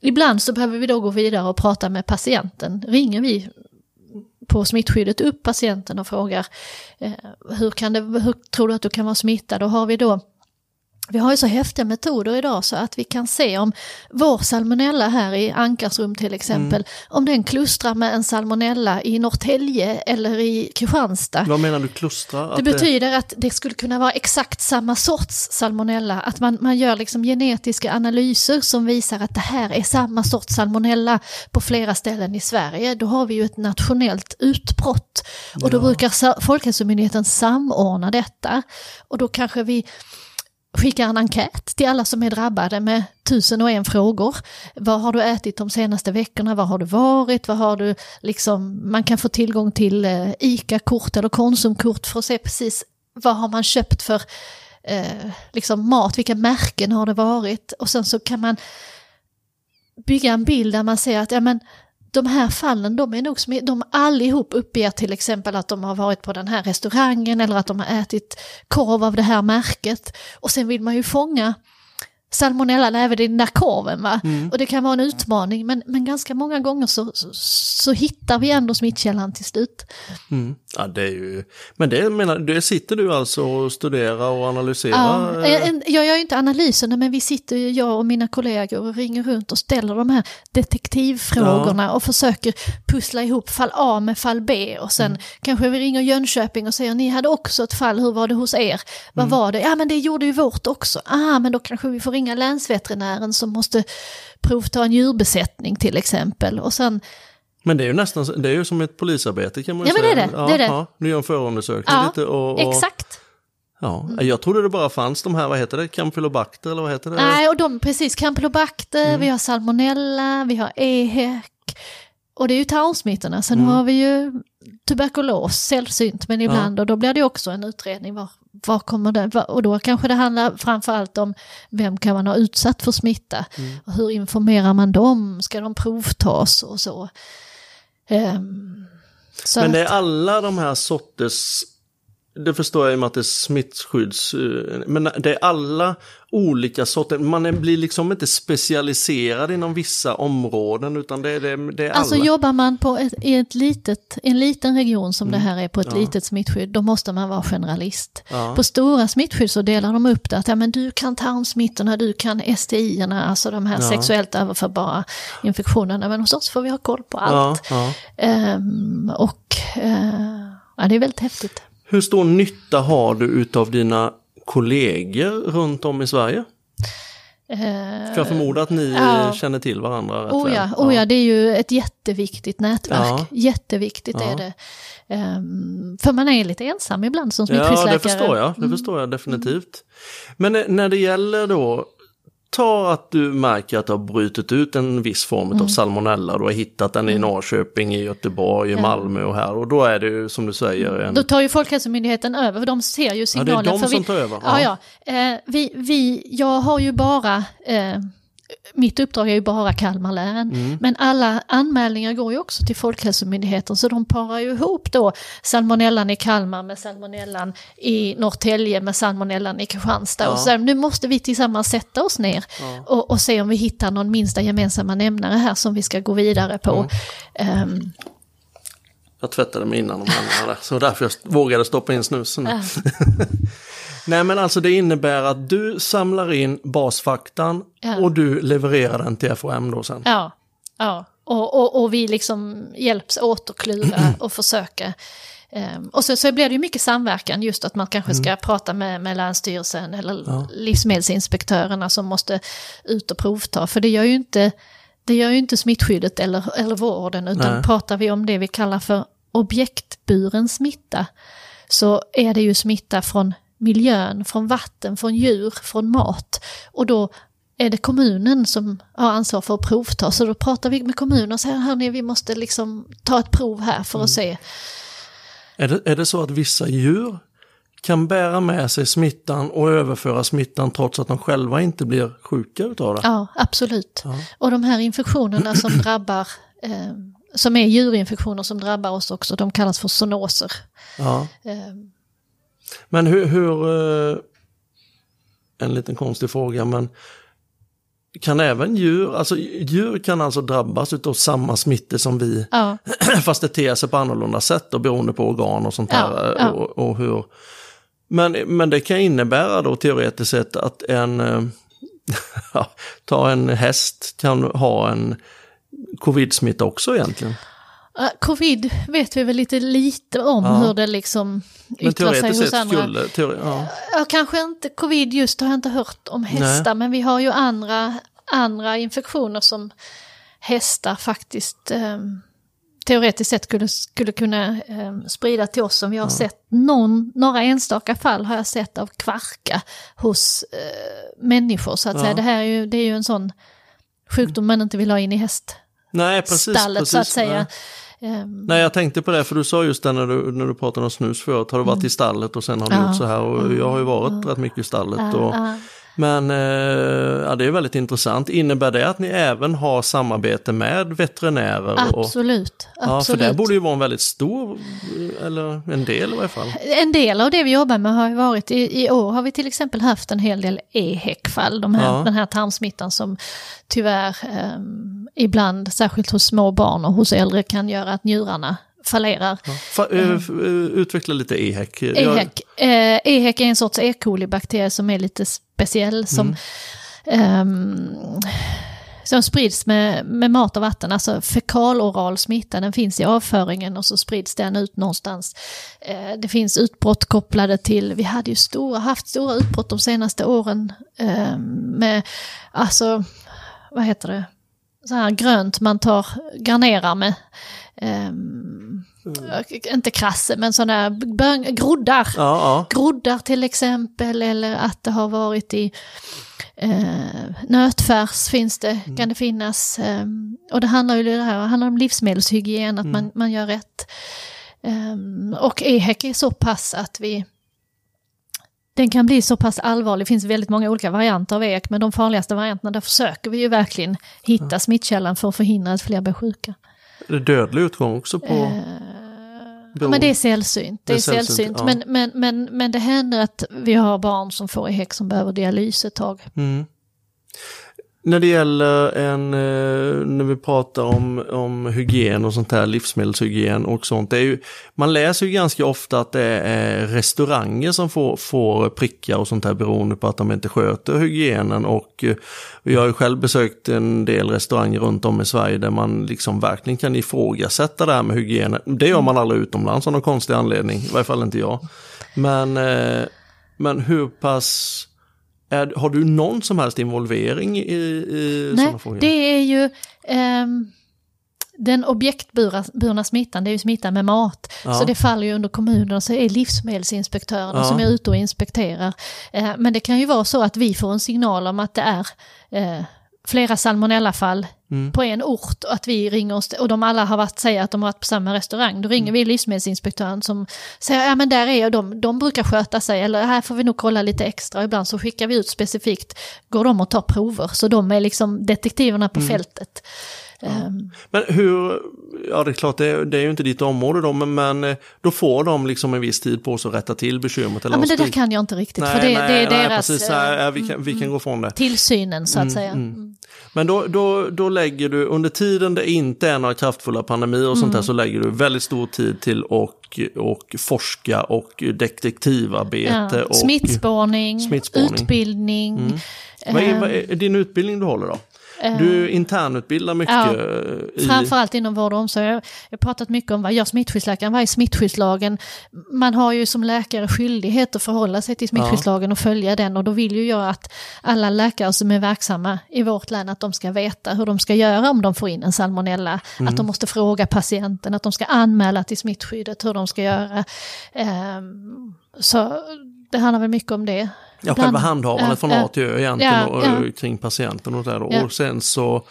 ibland så behöver vi då gå vidare och prata med patienten. Ringer vi på smittskyddet upp patienten och frågar eh, hur, kan det, hur tror du att du kan vara smittad? Och har vi då vi har ju så häftiga metoder idag så att vi kan se om vår salmonella här i Ankarsrum till exempel, om den klustrar med en salmonella i Norrtälje eller i Kristianstad. vad menar du klustra? Att Det betyder att det skulle kunna vara exakt samma sorts salmonella, att man, man gör liksom genetiska analyser som visar att det här är samma sorts salmonella på flera ställen i Sverige. Då har vi ju ett nationellt utbrott och då brukar Sa- Folkhälsomyndigheten samordna detta och då kanske vi skickar en enkät till alla som är drabbade med tusen och en frågor. Vad har du ätit de senaste veckorna? Vad har du varit? Vad har du liksom, man kan få tillgång till eh, ICA-kort eller Konsumkort för att se precis vad har man köpt för eh, liksom mat, vilka märken har det varit? Och sen så kan man bygga en bild där man ser att ja, men, de här fallen, de är nog smi- de allihop uppger till exempel att de har varit på den här restaurangen eller att de har ätit korv av det här märket. Och sen vill man ju fånga salmonella även i den där korven. Va? Mm. Och det kan vara en utmaning, men, men ganska många gånger så, så, så hittar vi ändå smittkällan till slut. Mm. Ja, det är ju... Men det menar, det sitter du alltså och studerar och analyserar? Ja, jag gör ju inte analyserna, men vi sitter ju, jag och mina kollegor, och ringer runt och ställer de här detektivfrågorna och försöker pussla ihop fall A med fall B. Och sen Mm. kanske vi ringer Jönköping och säger, ni hade också ett fall, hur var det hos er? Vad Mm. var det? Ja, men det gjorde ju vårt också. Ah, men då kanske vi får ringa länsveterinären som måste provta en djurbesättning till exempel. Och sen, Men det är ju nästan det är ju som ett polisarbete kan man ju Ja, men det säga. är det, det är det. Ja, du gör en förundersökning ja, lite och, och, exakt. Ja, jag trodde det bara fanns de här, vad heter det, Campylobacter eller vad heter det? Nej, och de, precis, Campylobacter, Mm. vi har salmonella, vi har EHEC. Och det är ju tarmsmittorna. Sen Mm. har vi ju tuberkulos, sällsynt, men ibland, och då blir det också en utredning. Var, var kommer det, och då kanske det handlar framförallt om vem kan man ha utsatt för smitta? Mm. Och hur informerar man dem? Ska de provtas och så? Ehm, Men det är alla de här sorters, det förstår jag i och med att det är smittskydds, eh, men det är alla olika sorter, man blir liksom inte specialiserad inom vissa områden utan det är, det, det är Alltså alla. jobbar man på ett, i ett litet, en liten region som Mm. det här är på ett litet smittskydd, då måste man vara generalist. Ja. På stora smittskydd så delar de upp det att ja, men du kan tarmsmittorna, du kan STI-erna, alltså de här Ja. sexuellt överförbara infektionerna. Men hos oss får vi ha koll på ja, allt. ja. Ehm, och eh, ja, det är väldigt häftigt. Hur stor nytta har du utav dina kollegor runt om i Sverige? För jag förmodar att ni ja. känner till varandra rätt Oh väl. ja, oh ja, det är ju ett jätteviktigt nätverk. Ja. Jätteviktigt Ja. är det. Ehm, för man är lite ensam ibland som Ja, smittskyddsläkare. det förstår jag. Det förstår jag definitivt. Men eh, när det gäller då, ta att du märker att du har brutit ut en viss form av salmonella. Du har hittat den i Norrköping, i Göteborg, i Ja. Malmö och här. Och då är det ju som du säger en... Då tar ju Folkhälsomyndigheten över, för de ser ju Ja, det är signalen. de för som vi, tar över. Ja, ja. Eh, vi, vi, jag har ju bara, eh, mitt uppdrag är ju bara Kalmar län, Mm. men alla anmälningar går ju också till Folkhälsomyndigheten, så de parar ju ihop då salmonellan i Kalmar med salmonellan i Norrtälje med salmonellan i Kristianstad. Ja. Och så, nu måste vi tillsammans sätta oss ner Ja. och, och se om vi hittar någon minsta gemensamma nämnare här som vi ska gå vidare på. Ehm, Jag tvättade mig innan de händerna där, så därför jag vågade stoppa in snusen. äh, <laughs> Nej men alltså det innebär att du samlar in basfaktan Ja. och du levererar den till FOM då sen. Ja, ja. Och, och, och vi liksom hjälps åt att klura <clears throat> och försöka. Ehm, och så, så blir det ju mycket samverkan, just att man kanske ska prata med, med Länsstyrelsen eller Mm. Ja. livsmedelsinspektörerna som måste ut och provta. För det gör ju inte, det gör ju inte smittskyddet eller, eller vården, utan Nej. pratar vi om det vi kallar för objektburen smitta, så är det ju smitta från miljön, från vatten, från djur, från mat. Och då är det kommunen som har ansvar för att provta. Så då pratar vi med kommunen och säger, hörni, vi måste liksom ta ett prov här för att se. Är det, är det så att vissa djur kan bära med sig smittan och överföra smittan trots att de själva inte blir sjuka utav det? Ja, absolut. Ja. Och de här infektionerna som <clears throat> drabbar, eh, som är djurinfektioner som drabbar oss också, de kallas för zoonoser. Ja. Eh, Men hur, hur eh, en liten konstig fråga, men kan även djur, alltså djur kan alltså drabbas utav samma smitta som vi, ja, <clears throat> fast det ter sig på annorlunda sätt och beroende på organ och sånt Ja, där. ja. Och, och hur. Men, men det kan innebära då teoretiskt sett att en, eh, <laughs> ta en häst kan ha en covid-smitta också egentligen. Eh, Covid vet vi väl lite lite om Ja. hur det liksom yttrar sig hos andra. skulle, teori, ja. Ja, kanske inte covid just har jag inte hört om hästar, men vi har ju andra, andra infektioner som hästar faktiskt eh, teoretiskt sett skulle, skulle kunna eh, sprida till oss. Som vi har sett någon, några enstaka fall har jag sett av kvarka hos eh, människor. Så att Ja. säga, det här är ju, det är ju en sån sjukdom man inte vill ha in i häststallet så att säga. Nej. Ehm, Nej, jag tänkte på det, för du sa just det när du, när du pratade om snus förut. Har du varit i stallet och sen har du Mm. Ja. gjort så här? Och jag har ju varit rätt mycket i stallet. ja, Och, ja. Men eh, ja, det är väldigt intressant. Innebär det att ni även har samarbete med veterinärer? Och, Absolut. ja, för absolut. det borde ju vara en väldigt stor, eller en del i varje fall. En del av det vi jobbar med har ju varit, i, i år har vi till exempel haft en hel del EHEC-fall, de här, Ja. den här tarmsmittan som tyvärr ehm, ibland, särskilt hos små barn och hos äldre, kan göra att njurarna fallerar. Fa, eh, f- eh, utveckla lite EHEC. Jag- EHEC, eh, EHEC är en sorts E. coli-bakterie som är lite speciell, som, ehm, som sprids med, med mat och vatten, alltså fekaloral smitta, den finns i avföringen och så sprids den ut någonstans. Eh, det finns utbrott kopplade till, vi hade ju stora, haft stora utbrott de senaste åren eh, med, alltså, vad heter det, så här grönt man tar, garnerar med. ehm, Inte krasse, men sådana bön- groddar. Ja, ja. Groddar till exempel, eller att det har varit i eh, nötfärs finns det, kan det finnas. ehm, och det handlar ju det här, det handlar om livsmedelshygien, att man, man gör rätt. Ehm, och EHEC är så pass att vi den kan bli så pass allvarlig, det finns väldigt många olika varianter av EHEC, men de farligaste varianterna, där försöker vi ju verkligen hitta smittkällan för att förhindra att fler blir sjuka. Är det dödlig utgång också på... Eh, Ja, men det är sällsynt. Det är sällsynt. ja. Men, men, men, men det händer att vi har barn som får EHEC som behöver dialys ett tag. Mm. När det gäller en, eh, när vi pratar om, om hygien och sånt här, livsmedelshygien och sånt. Det är ju, man läser ju ganska ofta att det är restauranger som får, får prickar och sånt här beroende på att de inte sköter hygienen. Och eh, jag har ju själv besökt en del restauranger runt om i Sverige där man liksom verkligen kan ifrågasätta det här med hygienen. Det gör man aldrig utomlands av någon konstig anledning, i varje fall inte jag. Men, eh, men hur pass... Är, har du någon som helst involvering i, i sådana Nej, frågor? det är ju ehm, den objektburna smittan, det är ju smittan med mat. Ja. Så det faller ju under kommunen och så är livsmedelsinspektörerna Ja. som är ute och inspekterar. Eh, men det kan ju vara så att vi får en signal om att det är eh, flera salmonellafall Mm. på en ort och att vi ringer oss, och de alla har varit, säger att de har varit på samma restaurang. Då ringer Mm. vi livsmedelsinspektören som säger, ja men där är de, de brukar sköta sig, eller här får vi nog kolla lite extra. Ibland så skickar vi ut specifikt, går de och tar prover, så de är liksom detektiverna Mm. på fältet. Ehm, Men hur, ja det är klart det är, det är ju inte ditt område då, men, men eh, då får de liksom en viss tid på sig att rätta till bekymret. Eller ja men det de där kan jag inte riktigt, nej, för det, nej, det är nej, deras precis, eh, nej, vi, kan, vi kan gå från det. tillsynen så att säga. Mm. Men då, då, då lägger du, under tiden det inte är några kraftfulla pandemier och Mm. sånt där, så lägger du väldigt stor tid till och, och forska och detektivarbete. Ja. Och, Smittspårning, smittspårning. utbildning. Vad är, ehm, vad är din utbildning du håller då? Du internutbildar mycket Ja, i... Framförallt inom vård och omsorg. Jag har pratat mycket om vad gör smittskyddsläkaren, vad är smittskyddslagen? Man har ju som läkare skyldighet att förhålla sig till smittskyddslagen och följa den och då vill ju jag att alla läkare som är verksamma i vårt län att de ska veta hur de ska göra om de får in en salmonella. Att de måste fråga patienten, att de ska anmäla till smittskyddet hur de ska göra. Ehm, så det handlar väl mycket om det. Ja, Ibland- själva handhavandet ja, från ja. A till Ö egentligen Ja, och, ja. eh, kring patienten och där. Ja. Och sen så,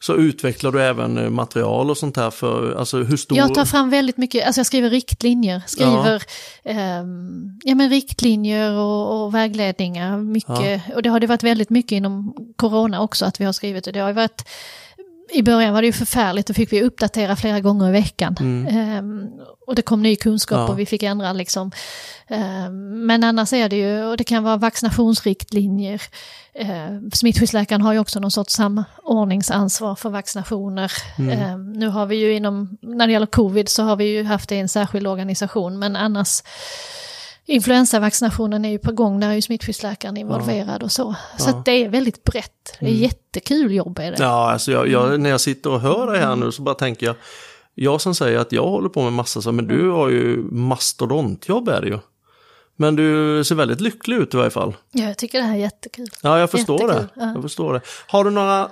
så utvecklar du även eh, material och sånt här för, alltså hur stor... Jag tar fram väldigt mycket, alltså jag skriver riktlinjer, skriver ehm, ja, men riktlinjer och, och vägledningar. Mycket, Och det har det varit väldigt mycket inom corona också att vi har skrivit det. Det har varit, I början var det ju förfärligt, då fick vi uppdatera flera gånger i veckan. Ehm, och det kom ny kunskap Ja. och vi fick ändra liksom. Ehm, men annars är det ju, och det kan vara vaccinationsriktlinjer. Uh, smittskyddsläkaren har ju också någon sorts samordningsansvar för vaccinationer. Ehm, nu har vi ju inom, när det gäller covid så har vi ju haft det i en särskild organisation, men annars Influensavaccinationen är ju på gång, där är ju smittskyddsläkaren involverad och så. Så att det är väldigt brett. Det är jättekul jobb är det. Ja, alltså jag, jag, när jag sitter och hör det här nu så bara tänker jag, jag som säger att jag håller på med massa så, men du har ju mastodontjobb är det ju. Men du ser väldigt lycklig ut i varje fall. Ja, jag tycker det här är jättekul. Ja, jag förstår Jättekul, det. ja. Jag förstår det. Har du några,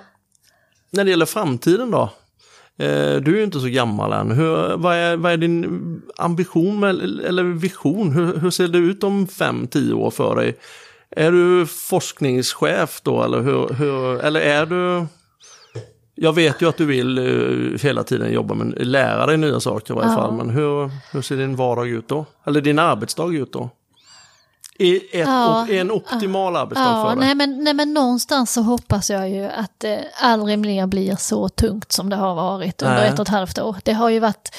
när det gäller framtiden då? Eh, du är ju inte så gammal än. Hur, vad, är, vad är din ambition med, eller vision? Hur, hur ser det ut om fem, tio år för dig? Är du forskningschef då eller hur, hur eller är du jag vet ju att du vill eh, hela tiden jobba med lära dig nya saker i varje Ja. fall. Men hur, hur ser din vardag ut då? Eller din arbetsdag ut då? I, ett, Ja. en optimal arbetsdag Ja, för dig? nej men, nej men någonstans så hoppas jag ju att det aldrig mer blir så tungt som det har varit under Nej. ett och ett halvt år. Det har ju varit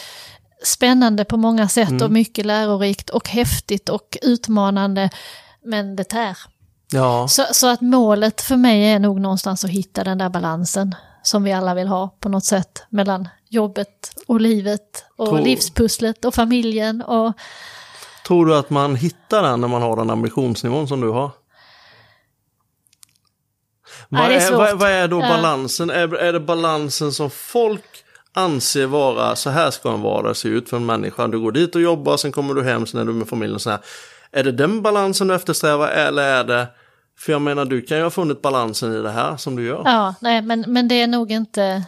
spännande på många sätt Mm. och mycket lärorikt och häftigt och utmanande. Men det tär. Ja, Så, så att målet för mig är nog någonstans att hitta den där balansen som vi alla vill ha på något sätt mellan jobbet och livet och Tror- livspusslet och familjen och tror du att man hittar den när man har den ambitionsnivån som du har? Vad är vad, vad är då Ja. balansen? Är, är det balansen som folk anser vara så här ska en vardag se ut för en människa? Du går dit och jobbar, sen kommer du hem, sen är du med familjen. Så här. Är det den balansen du eftersträvar eller är det för jag menar, du kan ju ha funnit balansen i det här som du gör. Ja, nej, men, men det är nog inte...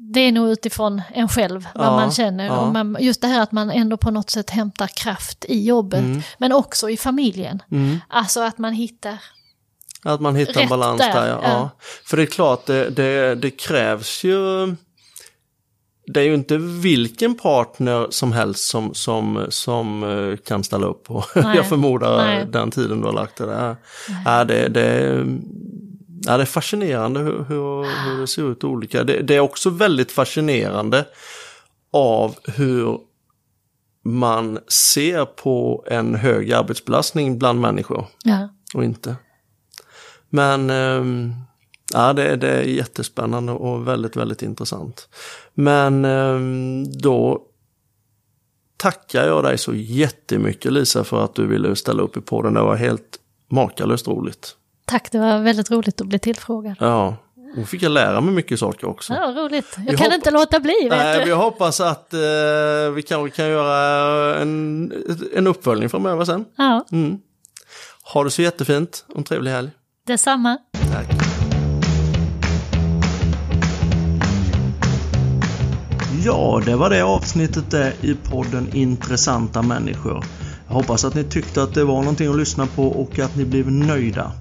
Det är nog utifrån en själv, vad Ja, man känner. ja. Och man, just det här att man ändå på något sätt hämtar kraft i jobbet, men också i familjen. Mm. Alltså att man hittar... Att man hittar en balans där, där. ja. ja. För det är klart, det, det, det krävs ju... Det är ju inte vilken partner som helst som, som, som eh, kan ställa upp på. <laughs> Nej. Jag förmodar Nej. den tiden du har lagt det där. Ja, det, det, ja, det är fascinerande hur, hur, hur det ser ut olika. Det, det är också väldigt fascinerande av hur man ser på en hög arbetsbelastning bland människor Ja. och inte. Men ehm, ja, det, det är jättespännande och väldigt, väldigt intressant. Men ehm, då tackar jag dig så jättemycket Lisa för att du ville ställa upp i podden. Det var helt makalöst roligt. Tack, det var väldigt roligt att bli tillfrågad. Ja, och fick jag lära mig mycket saker också. Ja, roligt. Jag Vi kan inte låta bli, vet Nej, du. vi hoppas att eh, vi kanske kan göra en, en uppföljning framöver sen. Ja, Mm. Ha det så jättefint och en trevlig helg. detsamma. Tack. Ja, det var det avsnittet där i podden Intressanta människor. Jag hoppas att ni tyckte att det var någonting att lyssna på och att ni blev nöjda.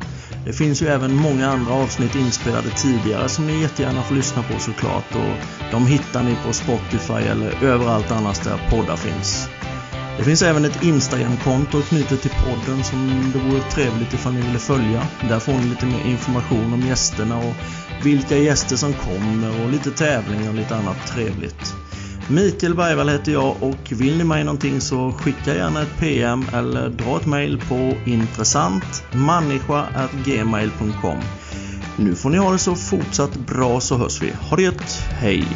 Det finns ju även många andra avsnitt inspelade tidigare som ni jättegärna får lyssna på såklart och de hittar ni på Spotify eller överallt annars där poddar finns. Det finns även ett Instagram-konto knutet till podden som det vore trevligt ifall ni ville följa. Där får ni lite mer information om gästerna och vilka gäster som kommer och lite tävlingar och lite annat trevligt. Mikael Bergvall heter jag och vill ni mig någonting så skicka gärna ett PM eller dra ett mail på intressantmänniska.gmail.com Nu får ni ha det så fortsatt bra så hörs vi. Ha det gött, hej!